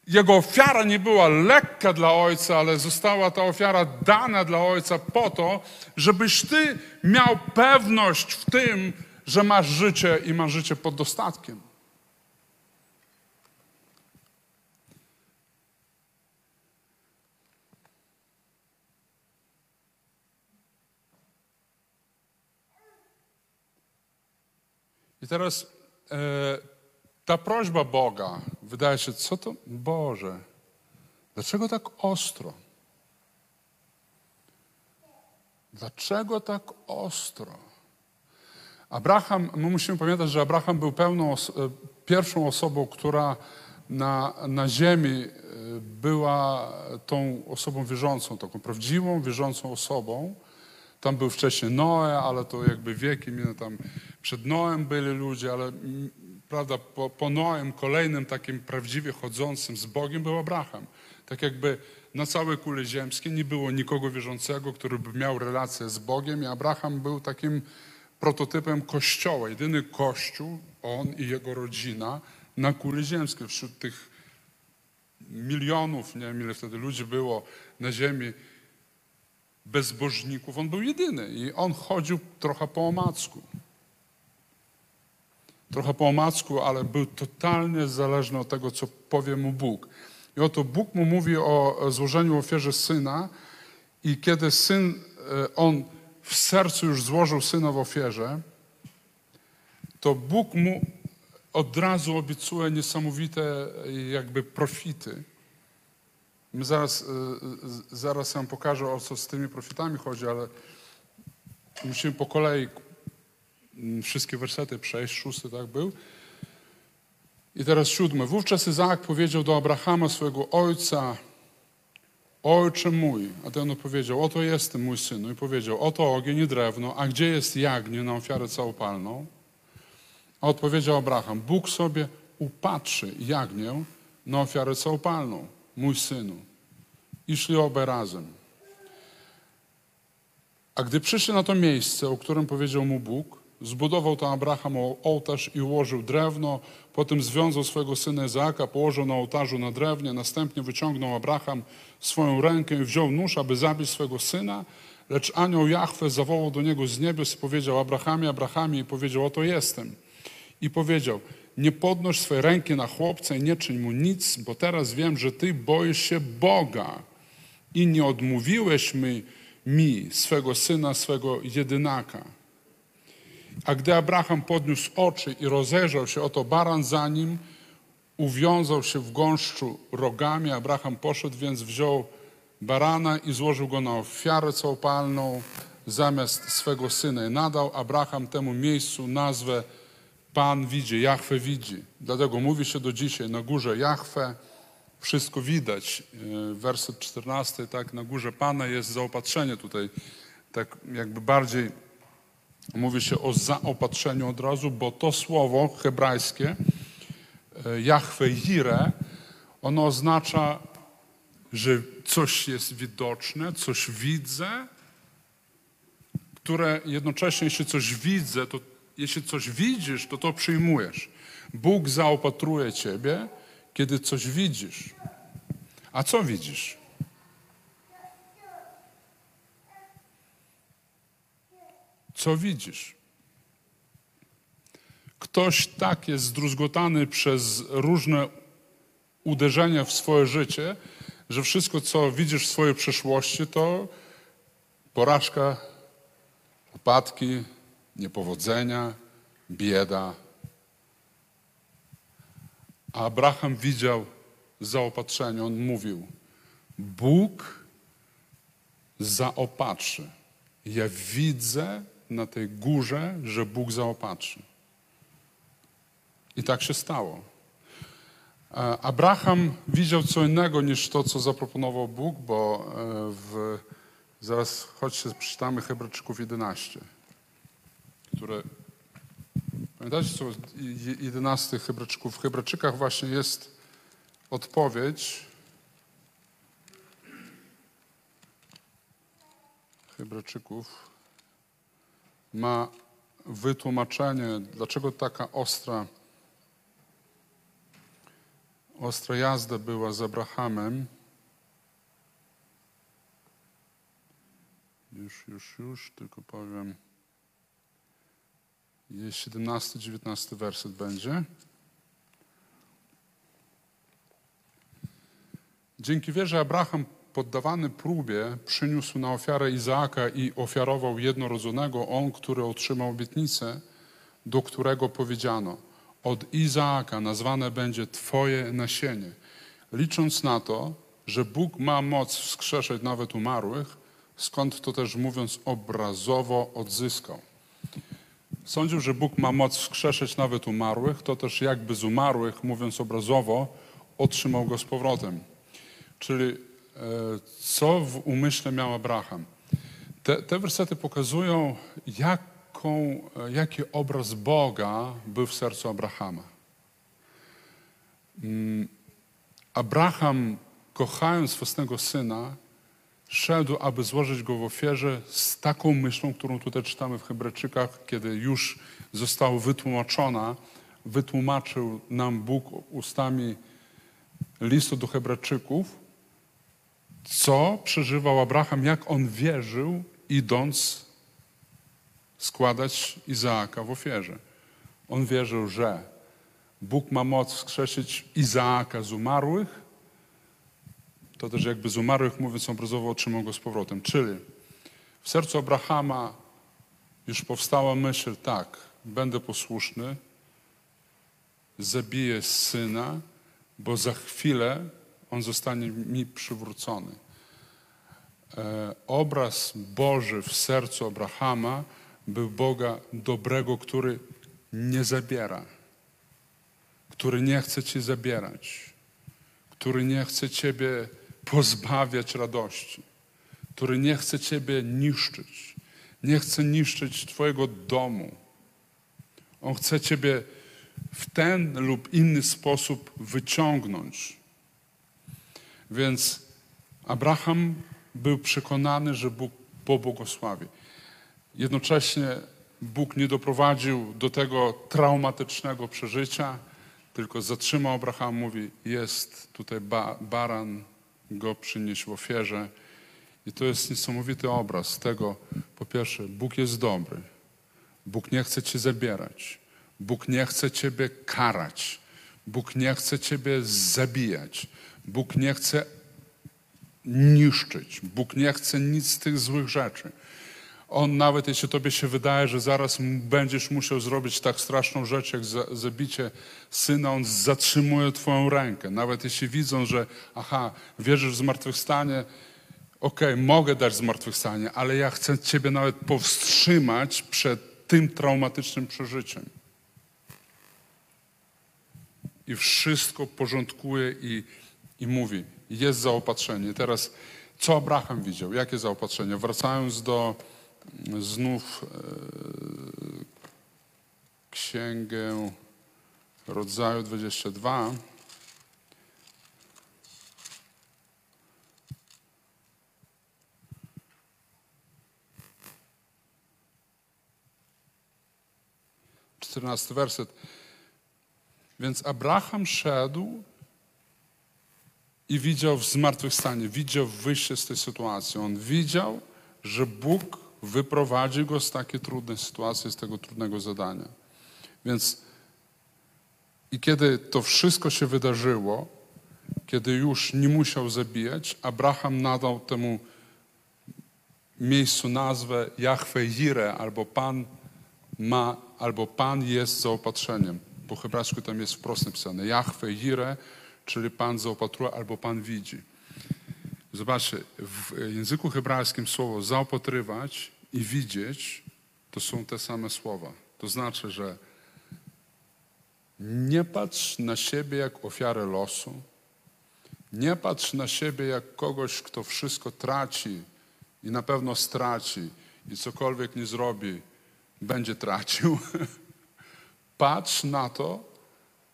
jego ofiara nie była lekka dla Ojca, ale została ta ofiara dana dla Ojca po to, żebyś Ty miał pewność w tym, że masz życie i masz życie pod dostatkiem. I teraz e, ta prośba Boga, wydaje się, co to, Boże, dlaczego tak ostro? Dlaczego tak ostro? Abraham, my musimy pamiętać, że Abraham był pełną, e, pierwszą osobą, która na, na ziemi e, była tą osobą wierzącą, taką prawdziwą, wierzącą osobą. Tam był wcześniej Noe, ale to jakby wieki minęły tam. Przed Noem byli ludzie, ale prawda, po, po Noem kolejnym takim prawdziwie chodzącym z Bogiem był Abraham. Tak jakby na całej kuli ziemskiej nie było nikogo wierzącego, który by miał relację z Bogiem i Abraham był takim prototypem kościoła. Jedyny kościół, on i jego rodzina na kuli ziemskiej. Wśród tych milionów, nie wiem ile wtedy ludzi było na ziemi, bezbożników, on był jedyny i on chodził trochę po omacku. Trochę po omacku, ale był totalnie zależny od tego, co powie mu Bóg. I oto Bóg mu mówi o złożeniu ofierze syna i kiedy syn, e, on w sercu już złożył syna w ofierze, to Bóg mu od razu obiecuje niesamowite jakby profity. Zaraz, y, y, zaraz wam pokażę, o co z tymi profitami chodzi, ale musimy po kolei mm, wszystkie wersety przejść. Szósty tak był. I teraz siódmy. Wówczas Izaak powiedział do Abrahama, swojego ojca, Ojcze mój, a ten odpowiedział, oto jestem mój synu. I powiedział, oto ogień i drewno, a gdzie jest jagnię na ofiarę całopalną? A odpowiedział Abraham, Bóg sobie upatrzy jagnię na ofiarę całopalną, mój synu. I szli obaj razem. A gdy przyszli na to miejsce, o którym powiedział mu Bóg, zbudował tam Abraham ołtarz i ułożył drewno, potem związał swojego syna Izaaka, położył na ołtarzu na drewnie, następnie wyciągnął Abraham swoją rękę i wziął nóż, aby zabić swego syna, lecz anioł Jahwe zawołał do niego z niebios i powiedział Abrahamie, Abrahamie i powiedział, oto jestem. I powiedział, nie podnoś swojej ręki na chłopca i nie czyń mu nic, bo teraz wiem, że ty boisz się Boga i nie odmówiłeś mi, mi swego syna, swego jedynaka. A gdy Abraham podniósł oczy i rozejrzał się, oto baran za nim uwiązał się w gąszczu rogami. Abraham poszedł, więc wziął barana i złożył go na ofiarę całopalną zamiast swego syna. I nadał Abraham temu miejscu nazwę Pan widzi, Jahwe widzi. Dlatego mówi się do dzisiaj na górze Jahwe wszystko widać. E, Werset 14, tak, na górze Pana jest zaopatrzenie tutaj. Tak jakby bardziej mówi się o zaopatrzeniu od razu, bo to słowo hebrajskie, e, Jahwe Jire, ono oznacza, że coś jest widoczne, coś widzę, które jednocześnie, jeśli coś widzę, to jeśli coś widzisz, to to przyjmujesz. Bóg zaopatruje ciebie, kiedy coś widzisz. A co widzisz? Co widzisz? Ktoś tak jest zdruzgotany przez różne uderzenia w swoje życie, że wszystko, co widzisz w swojej przeszłości, to porażka, upadki, niepowodzenia, bieda. A Abraham widział zaopatrzenie. On mówił, Bóg zaopatrzy. Ja widzę na tej górze, że Bóg zaopatrzy. I tak się stało. E, Abraham widział co innego niż to, co zaproponował Bóg, bo e, w, zaraz chodźcie, przeczytamy Hebrajczyków 11, które Pamiętacie, co 11 Hebrajczyków? W Hebrajczykach właśnie jest odpowiedź. Hebrajczyków ma wytłumaczenie, dlaczego taka ostra, ostra jazda była z Abrahamem. Już, już, już, tylko powiem. Jest 17, 19 werset będzie. Dzięki wierze Abraham poddawany próbie przyniósł na ofiarę Izaaka i ofiarował jednorodzonego, on, który otrzymał obietnicę, do którego powiedziano, od Izaaka nazwane będzie Twoje nasienie. Licząc na to, że Bóg ma moc wskrzeszać nawet umarłych, skąd to też mówiąc obrazowo odzyskał. Sądził, że Bóg ma moc wskrzeszać nawet umarłych, to też jakby z umarłych, mówiąc obrazowo, otrzymał go z powrotem. Czyli e, co w umyśle miał Abraham? Te, te wersety pokazują, jaką, e, jaki obraz Boga był w sercu Abrahama. Mm, Abraham, kochając własnego syna, szedł, aby złożyć go w ofierze z taką myślą, którą tutaj czytamy w Hebrajczykach, kiedy już została wytłumaczona, wytłumaczył nam Bóg ustami listu do Hebrajczyków, co przeżywał Abraham, jak on wierzył, idąc składać Izaaka w ofierze. On wierzył, że Bóg ma moc wskrzesić Izaaka z umarłych, to też jakby z umarłych, mówiąc obrazowo, otrzymał go z powrotem. Czyli w sercu Abrahama już powstała myśl, tak, będę posłuszny, zabiję syna, bo za chwilę on zostanie mi przywrócony. E, obraz Boży w sercu Abrahama był Boga dobrego, który nie zabiera, który nie chce ci zabierać, który nie chce ciebie pozbawiać radości, który nie chce ciebie niszczyć, nie chce niszczyć twojego domu. On chce ciebie w ten lub inny sposób wyciągnąć. Więc Abraham był przekonany, że Bóg pobłogosławi. Jednocześnie Bóg nie doprowadził do tego traumatycznego przeżycia, tylko zatrzymał Abraham, mówi, jest tutaj ba baran, go przynieść w ofierze. I to jest niesamowity obraz tego, po pierwsze, Bóg jest dobry. Bóg nie chce cię zabierać. Bóg nie chce ciebie karać. Bóg nie chce ciebie zabijać. Bóg nie chce niszczyć. Bóg nie chce nic z tych złych rzeczy. On nawet jeśli tobie się wydaje, że zaraz będziesz musiał zrobić tak straszną rzecz, jak zabicie syna, on zatrzymuje twoją rękę. Nawet jeśli widzą, że aha, wierzysz w zmartwychwstanie, okej, okay, mogę dać zmartwychwstanie, ale ja chcę ciebie nawet powstrzymać przed tym traumatycznym przeżyciem. I wszystko porządkuje i, i mówi, jest zaopatrzenie. Teraz, co Abraham widział? Jakie zaopatrzenie? Wracając do znów e, księgę rodzaju 22. Czternasty werset. Więc Abraham szedł i widział w zmartwychwstanie, widział wyjście z tej sytuacji. On widział, że Bóg wyprowadzi go z takiej trudnej sytuacji, z tego trudnego zadania. Więc i kiedy to wszystko się wydarzyło, kiedy już nie musiał zabijać, Abraham nadał temu miejscu nazwę Jahwe Jireh, albo Pan ma, albo Pan jest zaopatrzeniem. Po hebrajsku tam jest wprost napisane Jahwe Jireh, czyli Pan zaopatruje albo Pan widzi. Zobaczcie, w języku hebrajskim słowo zaopatrywać i widzieć to są te same słowa. To znaczy, że nie patrz na siebie jak ofiarę losu, nie patrz na siebie jak kogoś, kto wszystko traci i na pewno straci i cokolwiek nie zrobi, będzie tracił. Patrz na to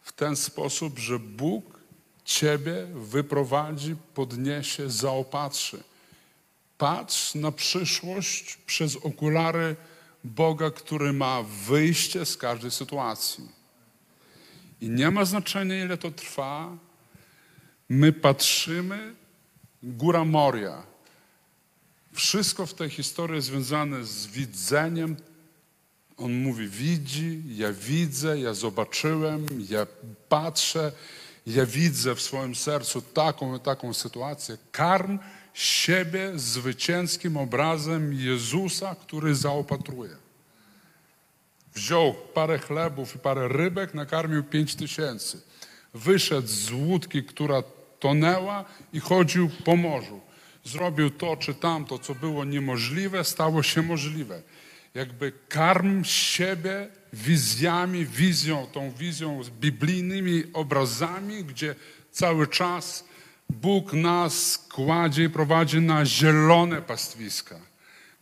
w ten sposób, że Bóg Ciebie wyprowadzi, podniesie, zaopatrzy. Patrz na przyszłość przez okulary Boga, który ma wyjście z każdej sytuacji. I nie ma znaczenia, ile to trwa. My patrzymy, góra Moria. Wszystko w tej historii jest związane z widzeniem. On mówi: Widzi, ja widzę, ja zobaczyłem, ja patrzę, ja widzę w swoim sercu taką i taką sytuację. Karm siebie zwycięskim obrazem Jezusa, który zaopatruje. Wziął parę chlebów i parę rybek, nakarmił pięć tysięcy. Wyszedł z łódki, która tonęła i chodził po morzu. Zrobił to czy tamto, co było niemożliwe, stało się możliwe. Jakby karm siebie wizjami, wizją, tą wizją z biblijnymi obrazami, gdzie cały czas Bóg nas kładzie i prowadzi na zielone pastwiska,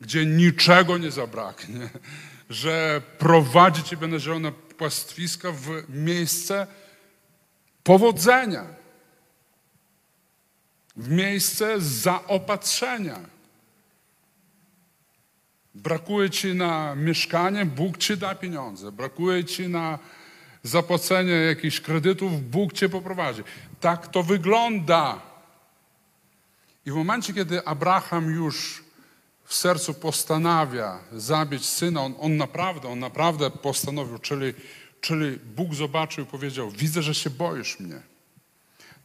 gdzie niczego nie zabraknie, że prowadzi Ciebie na zielone pastwiska w miejsce powodzenia, w miejsce zaopatrzenia. Brakuje Ci na mieszkanie, Bóg Ci da pieniądze. Brakuje Ci na zapłacenie jakichś kredytów, Bóg Cię poprowadzi. Tak to wygląda. I w momencie, kiedy Abraham już w sercu postanawia zabić syna, on, on naprawdę, on naprawdę postanowił, czyli, czyli Bóg zobaczył i powiedział, widzę, że się boisz mnie.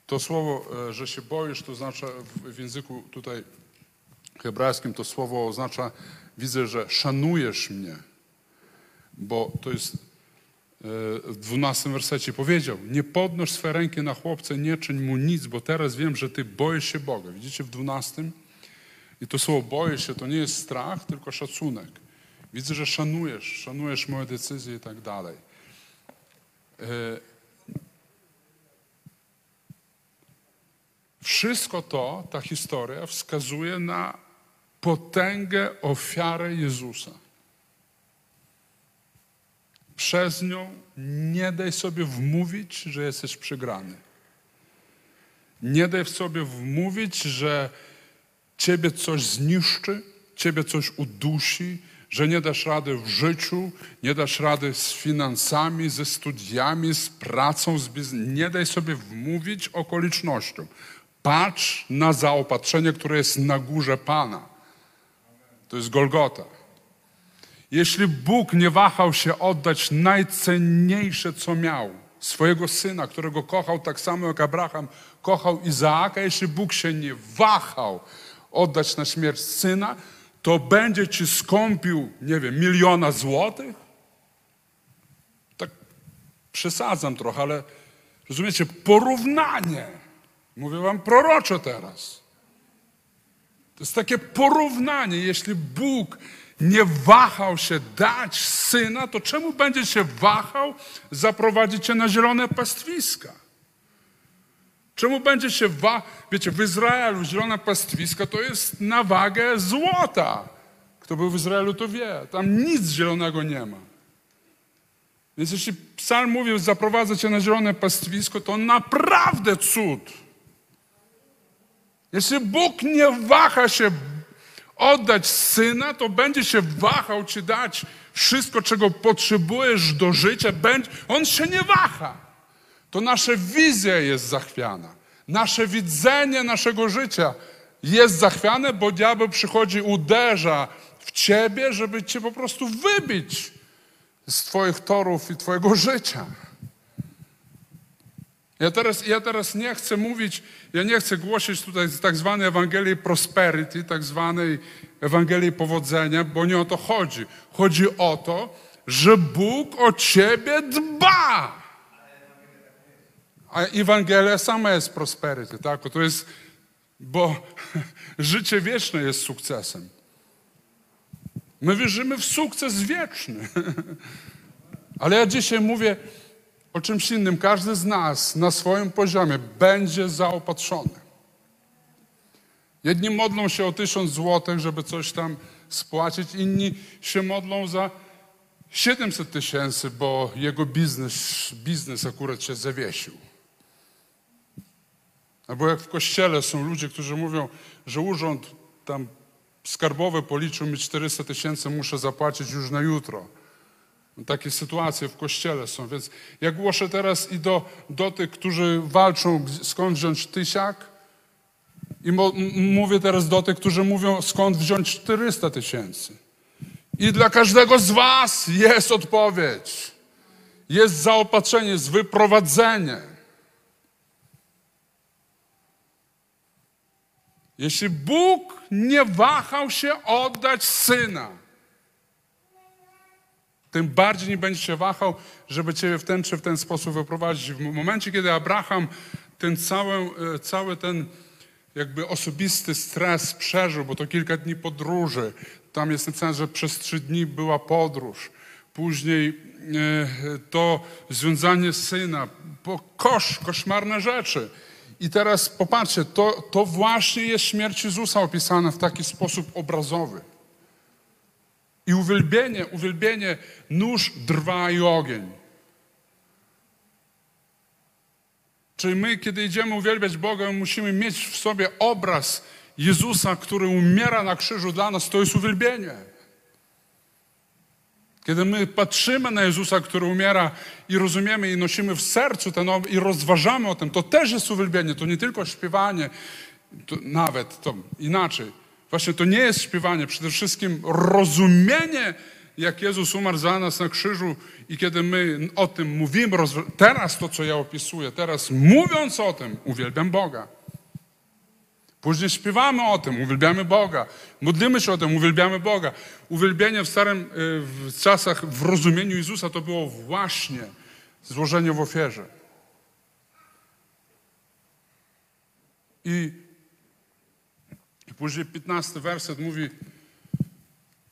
To słowo, e, że się boisz, to oznacza w, języku tutaj hebrajskim to słowo oznacza, widzę, że szanujesz mnie. Bo to jest w dwunastym wersecie powiedział, nie podnoś swe ręki na chłopca, nie czyń mu nic, bo teraz wiem, że ty boisz się Boga. Widzicie w dwunastym? I to słowo boisz się to nie jest strach, tylko szacunek. Widzę, że szanujesz, szanujesz moje decyzje i tak dalej. E, Wszystko to, ta historia wskazuje na potęgę ofiary Jezusa. Przez nią nie daj sobie wmówić, że jesteś przegrany. Nie daj sobie wmówić, że ciebie coś zniszczy, ciebie coś udusi, że nie dasz rady w życiu, nie dasz rady z finansami, ze studiami, z pracą, z biznesem. Nie daj sobie wmówić okolicznościom. Patrz na zaopatrzenie, które jest na górze Pana. To jest Golgota. Jeśli Bóg nie wahał się oddać najcenniejsze, co miał, swojego syna, którego kochał tak samo jak Abraham kochał Izaaka, jeśli Bóg się nie wahał oddać na śmierć syna, to będzie ci skąpił, nie wiem, miliona złotych? Tak przesadzam trochę, ale rozumiecie, porównanie. Mówię wam proroczo teraz. To jest takie porównanie. Jeśli Bóg nie wahał się dać syna, to czemu będzie się wahał zaprowadzić cię na zielone pastwiska? Czemu będzie się wahał? Wiecie, w Izraelu zielone pastwiska to jest na wagę złota. Kto był w Izraelu, to wie. Tam nic zielonego nie ma. Więc jeśli psalm mówił, zaprowadzę cię na zielone pastwisko, to naprawdę cud. Jeśli Bóg nie waha się oddać syna, to będzie się wahał ci dać wszystko, czego potrzebujesz do życia. On się nie waha. To nasza wizja jest zachwiana. Nasze widzenie naszego życia jest zachwiane, bo diabeł przychodzi, uderza w ciebie, żeby cię po prostu wybić z twoich torów i twojego życia. Ja teraz, ja teraz nie chcę mówić, ja nie chcę głosić tutaj tak zwanej Ewangelii Prosperity, tak zwanej Ewangelii Powodzenia, bo nie o to chodzi. Chodzi o to, że Bóg o ciebie dba. A Ewangelia sama jest prosperity, tak? To jest, bo życie wieczne jest sukcesem. My wierzymy w sukces wieczny. Ale ja dzisiaj mówię o czymś innym. Każdy z nas na swoim poziomie będzie zaopatrzony. Jedni modlą się o tysiąc złotych, żeby coś tam spłacić, inni się modlą za 700 tysięcy, bo jego biznes, biznes akurat się zawiesił. Albo jak w kościele są ludzie, którzy mówią, że urząd tam skarbowy policzył mi 400 tysięcy, muszę zapłacić już na jutro. Takie sytuacje w kościele są, więc ja głoszę teraz i do, do tych, którzy walczą, skąd wziąć tysiak, i mówię teraz do tych, którzy mówią, skąd wziąć 400 tysięcy. I dla każdego z Was jest odpowiedź. Jest zaopatrzenie, jest wyprowadzenie. Jeśli Bóg nie wahał się oddać syna, tym bardziej nie będzie się wahał, żeby Ciebie w ten czy w ten sposób wyprowadzić. W momencie, kiedy Abraham ten cały, e, cały ten jakby osobisty stres przeżył, bo to kilka dni podróży, tam jest napisane, że przez trzy dni była podróż, później e, to związanie syna, kosz, koszmarne rzeczy. I teraz popatrzcie, to, to właśnie jest śmierć Jezusa opisana w taki sposób obrazowy. I uwielbienie, uwielbienie, nóż, drwa i ogień. Czyli my, kiedy idziemy uwielbiać Boga, musimy mieć w sobie obraz Jezusa, który umiera na krzyżu dla nas, to jest uwielbienie. Kiedy my patrzymy na Jezusa, który umiera i rozumiemy i nosimy w sercu ten ob- i rozważamy o tym, to też jest uwielbienie. To nie tylko śpiewanie, to nawet to inaczej. Właśnie to nie jest śpiewanie, przede wszystkim rozumienie, jak Jezus umarł za nas na krzyżu i kiedy my o tym mówimy, teraz to, co ja opisuję, teraz mówiąc o tym, uwielbiam Boga. Później śpiewamy o tym, uwielbiamy Boga. Modlimy się o tym, uwielbiamy Boga. Uwielbienie w starym y, w czasach, w rozumieniu Jezusa, to było właśnie złożenie w ofierze. I później 15 werset mówi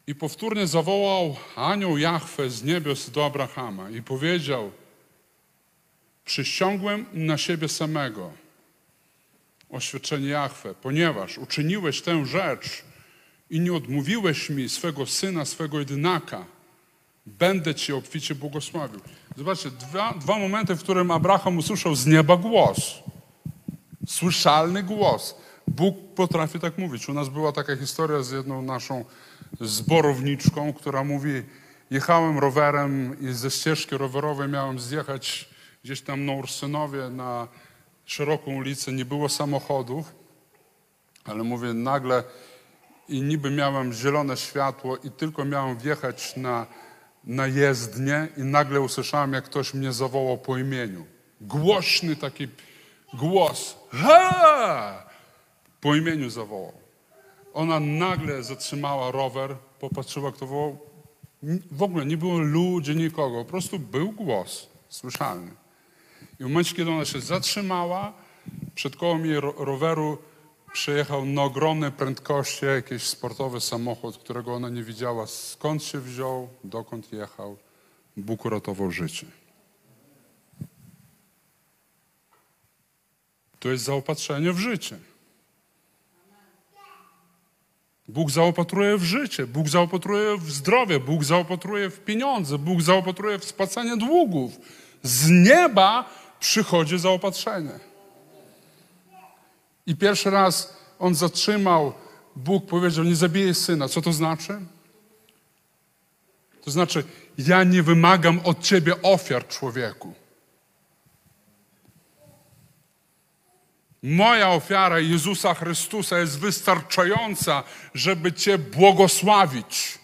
i powtórnie zawołał anioł Jahwe z niebios do Abrahama i powiedział przysiągłem na siebie samego oświadczenie Jahwe, ponieważ uczyniłeś tę rzecz i nie odmówiłeś mi swego syna, swego jedynaka, będę Ci obficie błogosławił. Zobaczcie, dwa, dwa momenty, w którym Abraham usłyszał z nieba głos. Słyszalny głos. Bóg potrafi tak mówić. U nas była taka historia z jedną naszą zborowniczką, która mówi, jechałem rowerem i ze ścieżki rowerowej miałem zjechać gdzieś tam na Ursynowie na szeroką ulicę, nie było samochodów, ale mówię, nagle i niby miałem zielone światło i tylko miałem wjechać na, na jezdnię i nagle usłyszałem, jak ktoś mnie zawołał po imieniu. Głośny taki głos. Ha! Po imieniu zawołał. Ona nagle zatrzymała rower, popatrzyła, kto wołał. W ogóle nie było ludzi, nikogo. Po prostu był głos słyszalny. I w momencie, kiedy ona się zatrzymała, przed kołem jej ro- roweru przejechał na ogromnej prędkości jakiś sportowy samochód, którego ona nie widziała skąd się wziął, dokąd jechał. Bóg uratował życie. To jest zaopatrzenie w życie. Bóg zaopatruje w życie, Bóg zaopatruje w zdrowie, Bóg zaopatruje w pieniądze, Bóg zaopatruje w spłacanie długów. Z nieba przychodzi zaopatrzenie. I pierwszy raz on zatrzymał, Bóg powiedział, nie zabijaj syna. Co to znaczy? To znaczy, ja nie wymagam od ciebie ofiar, człowieku. Moja ofiara Jezusa Chrystusa jest wystarczająca, żeby Cię błogosławić.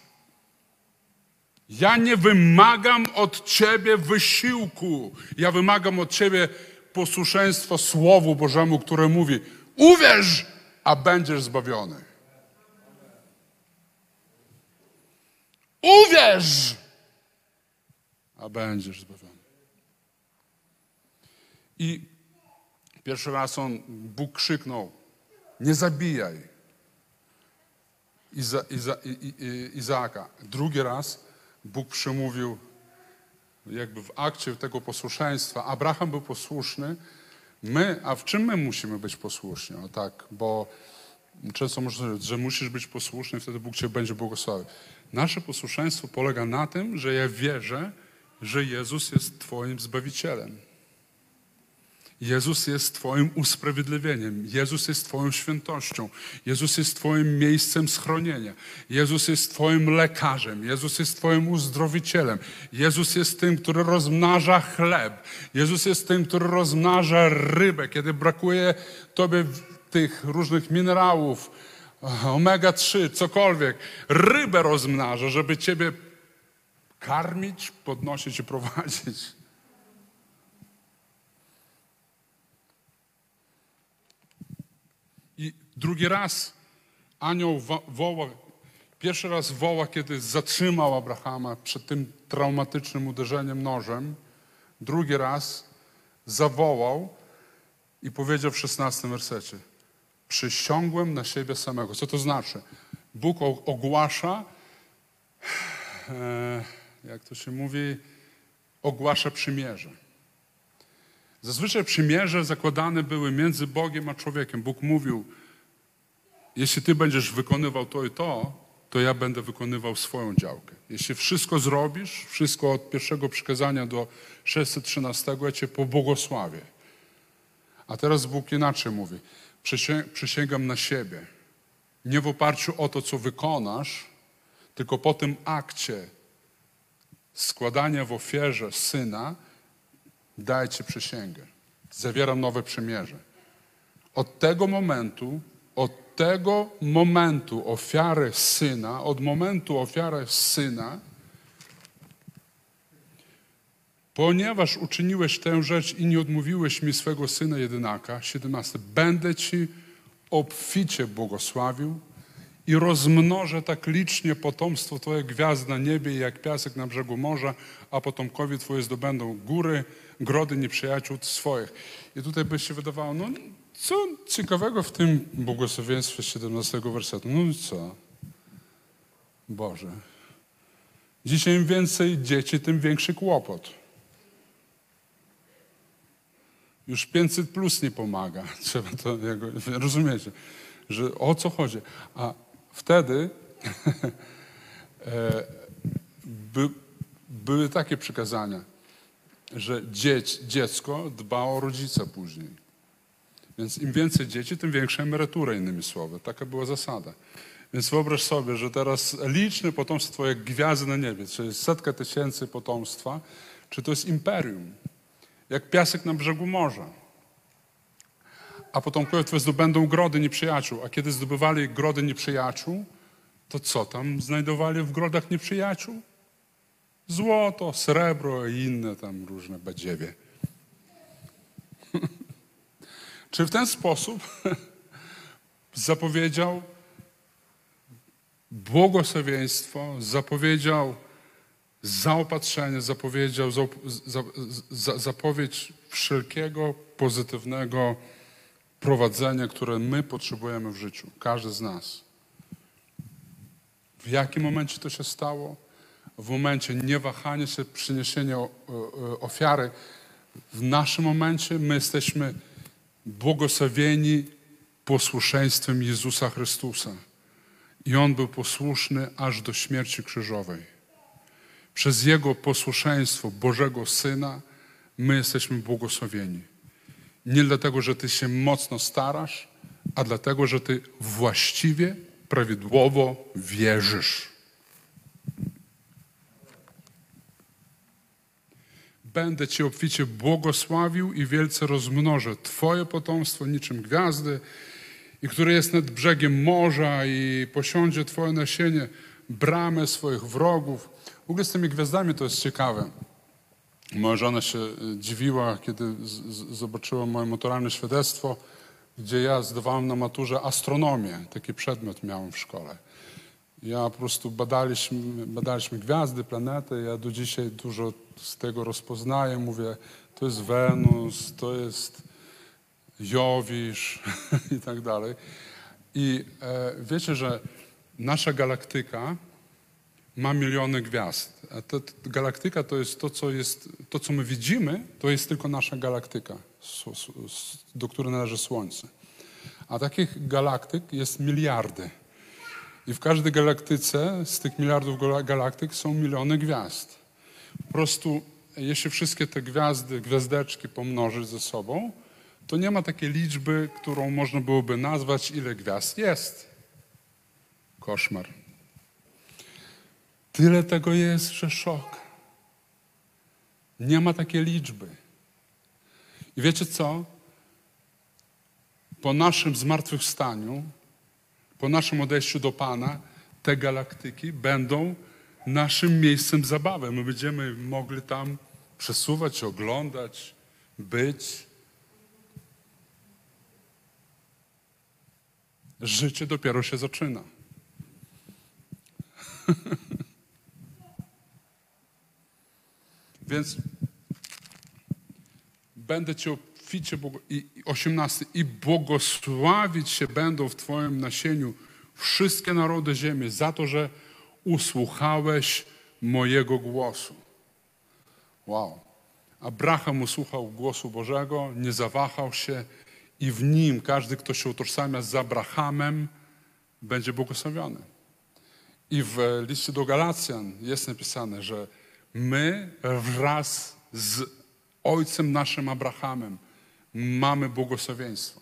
Ja nie wymagam od Ciebie wysiłku. Ja wymagam od Ciebie posłuszeństwa Słowu Bożemu, które mówi: uwierz, a będziesz zbawiony. Uwierz, a będziesz zbawiony. I Pierwszy raz on, Bóg krzyknął, nie zabijaj Iza, Iza, I, I, Izaaka. Drugi raz Bóg przemówił jakby w akcie tego posłuszeństwa. Abraham był posłuszny. My, a w czym my musimy być posłuszni? O tak, bo często można powiedzieć, że musisz być posłuszny, wtedy Bóg cię będzie błogosławił. Nasze posłuszeństwo polega na tym, że ja wierzę, że Jezus jest Twoim Zbawicielem. Jezus jest Twoim usprawiedliwieniem. Jezus jest Twoją świętością. Jezus jest Twoim miejscem schronienia. Jezus jest Twoim lekarzem. Jezus jest Twoim uzdrowicielem. Jezus jest tym, który rozmnaża chleb. Jezus jest tym, który rozmnaża rybę, kiedy brakuje Tobie tych różnych minerałów, omega-3, cokolwiek. Rybę rozmnaża, żeby Ciebie karmić, podnosić i prowadzić. I drugi raz anioł woła, pierwszy raz woła, kiedy zatrzymał Abrahama przed tym traumatycznym uderzeniem nożem. Drugi raz zawołał i powiedział w szesnastym wersecie: Przysiągłem na siebie samego. Co to znaczy? Bóg ogłasza, e, jak to się mówi, ogłasza przymierze. Zazwyczaj przymierze zakładane były między Bogiem a człowiekiem. Bóg mówił, jeśli ty będziesz wykonywał to i to, to ja będę wykonywał swoją działkę. Jeśli wszystko zrobisz, wszystko od pierwszego przykazania do 613, ja cię pobłogosławię. A teraz Bóg inaczej mówi. Przysięgam na siebie. Nie w oparciu o to, co wykonasz, tylko po tym akcie składania w ofierze syna, dajcie przysięgę. Zawieram nowe przymierze. Od tego momentu, tego momentu ofiary syna, od momentu ofiary syna, ponieważ uczyniłeś tę rzecz i nie odmówiłeś mi swego syna jedynaka, 17, będę ci obficie błogosławił i rozmnożę tak licznie potomstwo Twoje gwiazd na niebie, jak piasek na brzegu morza, a potomkowie Twoje zdobędą góry, grody nieprzyjaciół swoich. I tutaj by się wydawało, no co ciekawego w tym błogosławieństwie 17 wersetu? No i co? Boże. Dzisiaj im więcej dzieci, tym większy kłopot. Już 500 plus nie pomaga. Trzeba to, rozumiecie, że o co chodzi. A wtedy e, by, były takie przykazania, że dzieć, dziecko dba o rodzica później. Więc im więcej dzieci, tym większa emerytura, innymi słowy. Taka była zasada. Więc wyobraź sobie, że teraz liczne potomstwo jak gwiazdy na niebie, czyli setka tysięcy potomstwa, czy to jest imperium, jak piasek na brzegu morza. A potomkowie Twoje zdobędą grody nieprzyjaciół. A kiedy zdobywali grody nieprzyjaciół, to co tam znajdowali w grodach nieprzyjaciół? Złoto, srebro i inne tam różne badziewie. Czy w ten sposób zapowiedział błogosławieństwo, zapowiedział zaopatrzenie, zapowiedział za, za, za, zapowiedź wszelkiego pozytywnego prowadzenia, które my potrzebujemy w życiu, każdy z nas. W jakim momencie to się stało? W momencie niewahania się, przyniesienia ofiary. W naszym momencie my jesteśmy błogosławieni posłuszeństwem Jezusa Chrystusa. I On był posłuszny aż do śmierci krzyżowej. Przez Jego posłuszeństwo Bożego Syna my jesteśmy błogosławieni. Nie dlatego, że Ty się mocno starasz, a dlatego, że Ty właściwie, prawidłowo wierzysz. Będę Cię obficie błogosławił i wielce rozmnożę Twoje potomstwo niczym gwiazdy, i które jest nad brzegiem morza i posiądzie Twoje nasienie bramę swoich wrogów. W ogóle z tymi gwiazdami to jest ciekawe. Moja żona się dziwiła, kiedy zobaczyła moje maturalne świadectwo, gdzie ja zdawałem na maturze astronomię. Taki przedmiot miałem w szkole. Ja po prostu badaliśmy, badaliśmy gwiazdy, planety. Ja do dzisiaj dużo z tego rozpoznaję. Mówię, to jest Wenus, to jest Jowisz i tak dalej. I e, wiecie, że nasza galaktyka ma miliony gwiazd. A galaktyka to jest to, co jest, to, co my widzimy, to jest tylko nasza galaktyka, do której należy Słońce. A takich galaktyk jest miliardy. I w każdej galaktyce z tych miliardów gala- galaktyk są miliony gwiazd. Po prostu, jeśli wszystkie te gwiazdy, gwiazdeczki pomnożyć ze sobą, to nie ma takiej liczby, którą można byłoby nazwać, ile gwiazd jest. Koszmar. Tyle tego jest, że szok. Nie ma takiej liczby. I wiecie co? Po naszym zmartwychwstaniu, po naszym odejściu do Pana, te galaktyki będą naszym miejscem zabawy. My będziemy mogli tam przesuwać, oglądać, być. Życie dopiero się zaczyna. Więc będę Cię obficie, i 18, i błogosławić się będą w Twoim nasieniu wszystkie narody ziemi za to, że usłuchałeś mojego głosu. Wow. Abraham usłuchał głosu Bożego, nie zawahał się i w nim każdy, kto się utożsamia z Abrahamem, będzie błogosławiony. I w liście do Galacjan jest napisane, że my wraz z ojcem naszym Abrahamem mamy błogosławieństwo,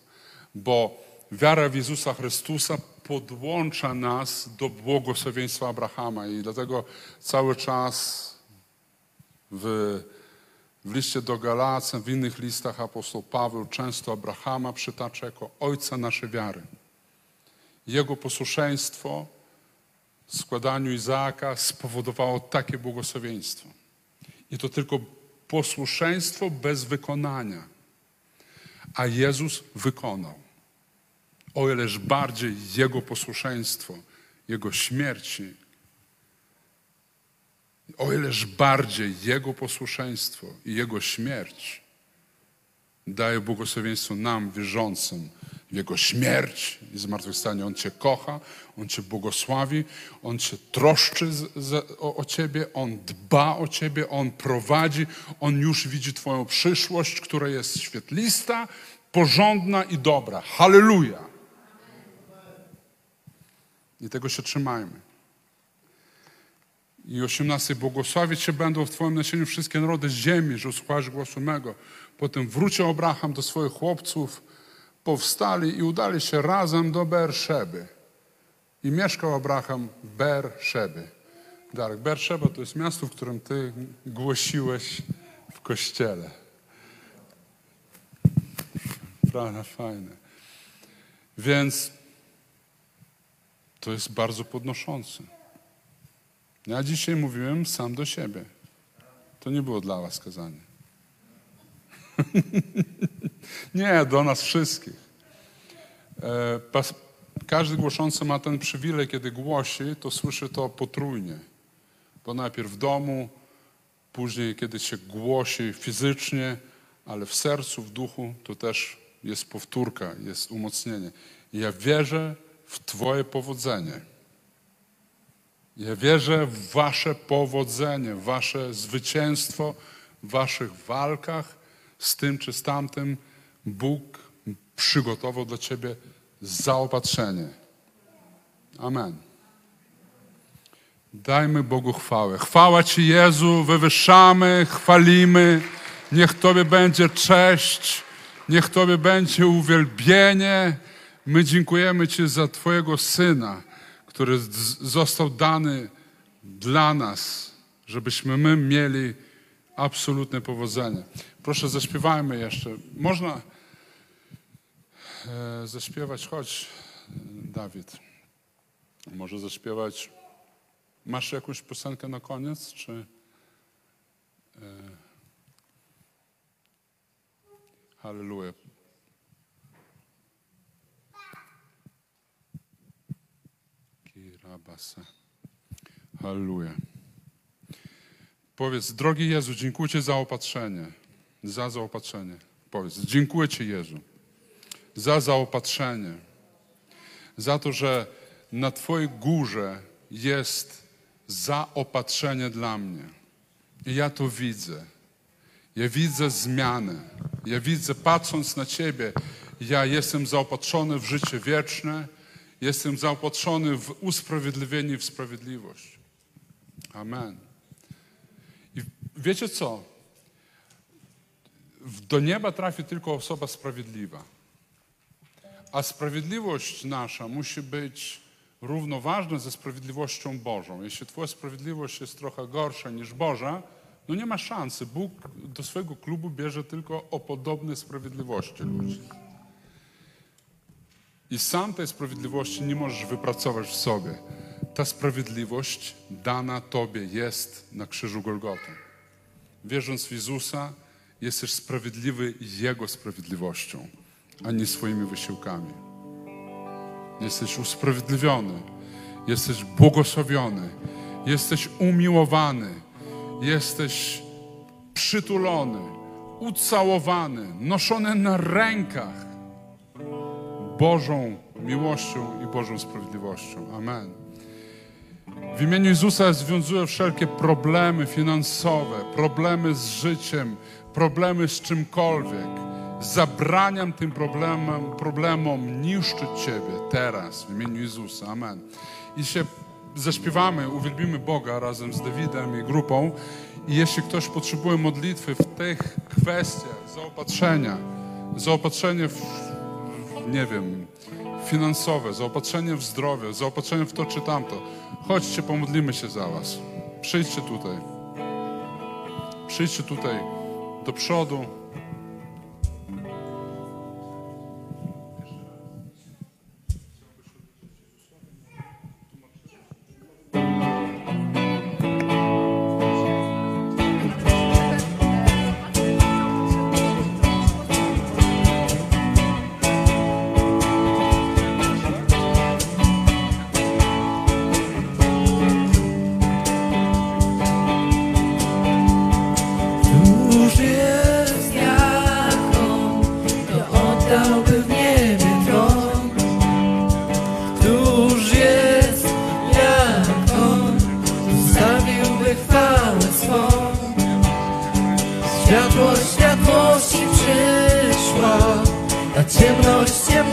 bo wiara w Jezusa Chrystusa podłącza nas do błogosławieństwa Abrahama i dlatego cały czas w, w liście do Galacjan, w innych listach apostoł Paweł często Abrahama przytacza jako ojca naszej wiary. Jego posłuszeństwo w składaniu Izaaka spowodowało takie błogosławieństwo. I to tylko posłuszeństwo bez wykonania. A Jezus wykonał. O ileż bardziej Jego posłuszeństwo, Jego śmierci, o ileż bardziej Jego posłuszeństwo i Jego śmierć daje błogosławieństwo nam, wierzącym, Jego śmierć i zmartwychwstanie. On Cię kocha, On Cię błogosławi, On Cię troszczy z, z, o, o Ciebie, On dba o Ciebie, On prowadzi, On już widzi Twoją przyszłość, która jest świetlista, porządna i dobra. Halleluja! I tego się trzymajmy. I 18. Błogosławić się będą w Twoim nasieniu wszystkie narody ziemi, że usłuchasz głosu mego. Potem wrócił Abraham do swoich chłopców, powstali i udali się razem do Berszeby. I mieszkał Abraham w Berszeby. Darek, Berszeba to jest miasto, w którym Ty głosiłeś w kościele. Prawda, fajne. Więc to jest bardzo podnoszące. Ja dzisiaj mówiłem sam do siebie. To nie było dla was kazanie. nie, do nas wszystkich. E, każdy głoszący ma ten przywilej, kiedy głosi, to słyszy to potrójnie. Bo najpierw w domu, później kiedy się głosi fizycznie, ale w sercu, w duchu, to też jest powtórka, jest umocnienie. Ja wierzę w Twoje powodzenie. Ja wierzę w Wasze powodzenie, Wasze zwycięstwo w Waszych walkach z tym czy z tamtym. Bóg przygotował dla Ciebie zaopatrzenie. Amen. Dajmy Bogu chwałę. Chwała Ci Jezu, wywyższamy, chwalimy. Niech Tobie będzie cześć, niech Tobie będzie uwielbienie. My dziękujemy Ci za Twojego Syna, który został dany dla nas, żebyśmy my mieli absolutne powodzenie. Proszę, zaśpiewajmy jeszcze. Można zaśpiewać, chodź, e, Dawid. Może zaśpiewać. Masz jakąś piosenkę na koniec, czy... E, Halleluja. Kirabasa. Halleluja. Powiedz, drogi Jezu, dziękuję Ci za opatrzenie. Za zaopatrzenie. Powiedz, dziękuję Ci Jezu za zaopatrzenie, za to, że na Twojej górze jest zaopatrzenie dla mnie. I ja to widzę. Ja widzę zmianę. Ja widzę, patrząc na Ciebie, ja jestem zaopatrzony w życie wieczne, jestem zaopatrzony w usprawiedliwienie i w sprawiedliwość. Amen. I wiecie co? Do nieba trafi tylko osoba sprawiedliwa. A sprawiedliwość nasza musi być równoważna ze sprawiedliwością Bożą. Jeśli Twoja sprawiedliwość jest trochę gorsza niż Boża, no nie ma szansy. Bóg do swojego klubu bierze tylko o podobnej sprawiedliwości ludzi. I sam tej sprawiedliwości nie możesz wypracować w sobie. Ta sprawiedliwość dana Tobie jest na krzyżu Golgoty. Wierząc w Jezusa, jesteś sprawiedliwy Jego sprawiedliwością, a nie swoimi wysiłkami. Jesteś usprawiedliwiony, jesteś błogosławiony, jesteś umiłowany, jesteś przytulony, ucałowany, noszony na rękach Bożą miłością i Bożą sprawiedliwością. Amen. W imieniu Jezusa związuję wszelkie problemy finansowe, problemy z życiem, problemy z czymkolwiek. Zabraniam tym problemom, problemom niszczyć Ciebie teraz w imieniu Jezusa. Amen. I się zaśpiewamy, uwielbimy Boga razem z Dawidem i grupą. I jeśli ktoś potrzebuje modlitwy w tych kwestiach, zaopatrzenia, zaopatrzenie w nie wiem, finansowe, zaopatrzenie w zdrowie, zaopatrzenie w to czy tamto, chodźcie, pomodlimy się za Was. Przyjdźcie tutaj. Przyjdźcie tutaj do przodu. всем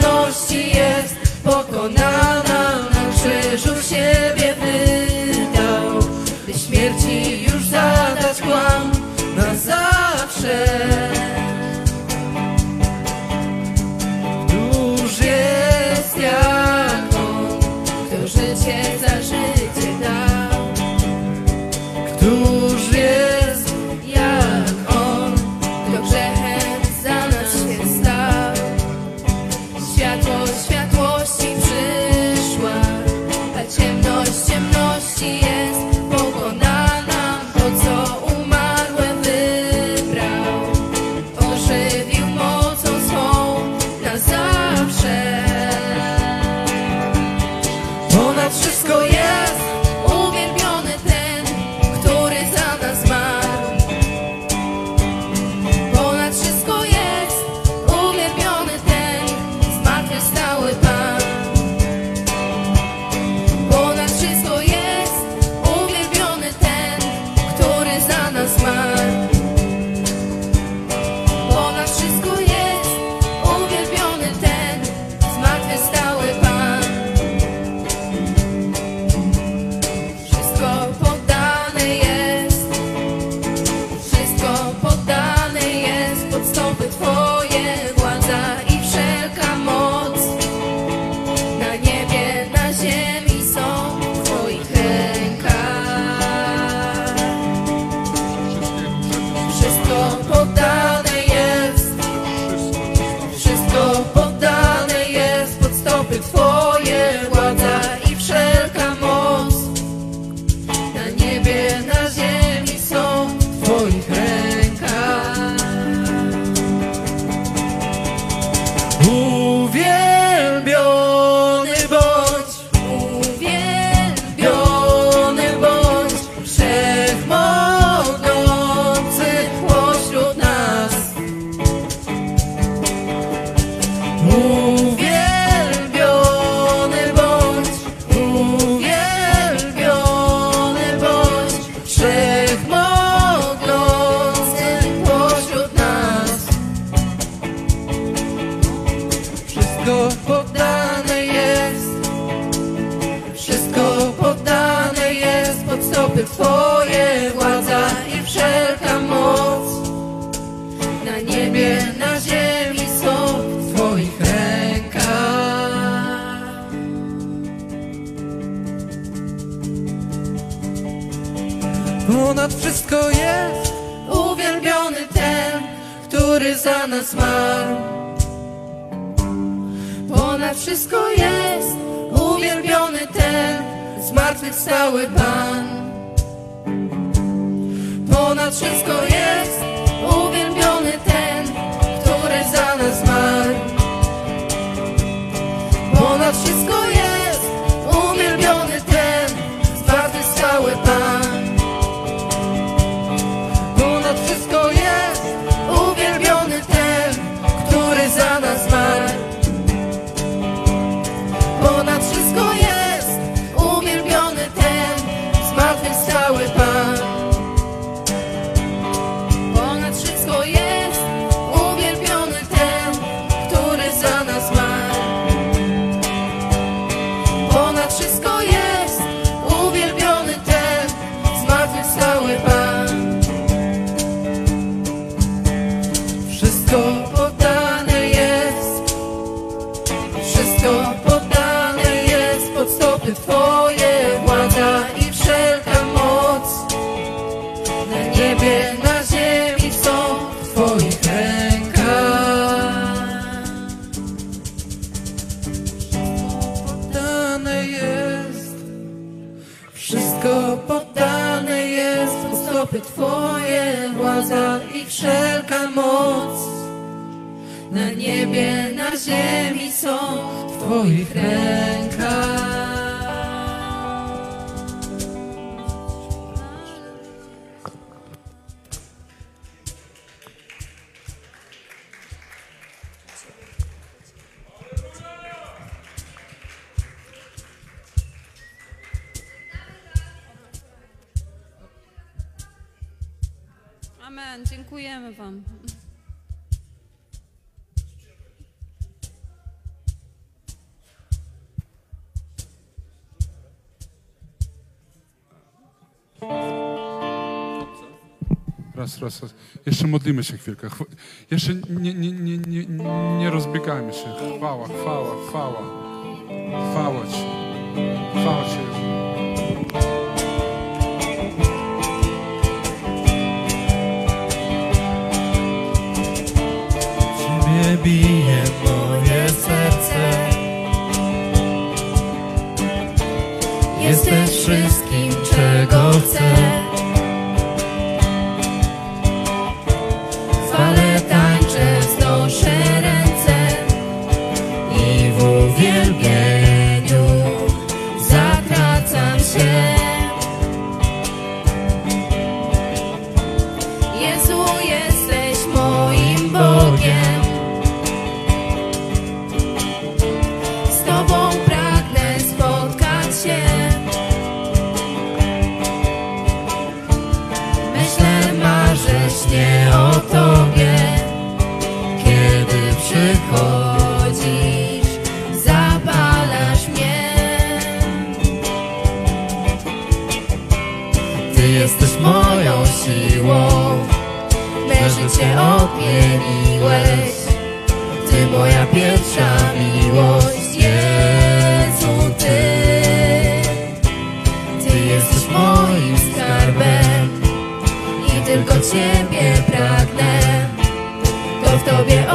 with by jeszcze modlimy się chwilkę. Jeszcze nie, nie, nie, nie, nie rozbiegajmy się. Chwała, chwała, chwała. Chwała Ci. Chwała Ci, bije moje serce. Jesteś wszystkim, czego chcę. się odmieniłeś. Ty moja pierwsza miłość Jezu, Ty. Ty jesteś moim skarbem I tylko Ciebie pragnę. To w Tobie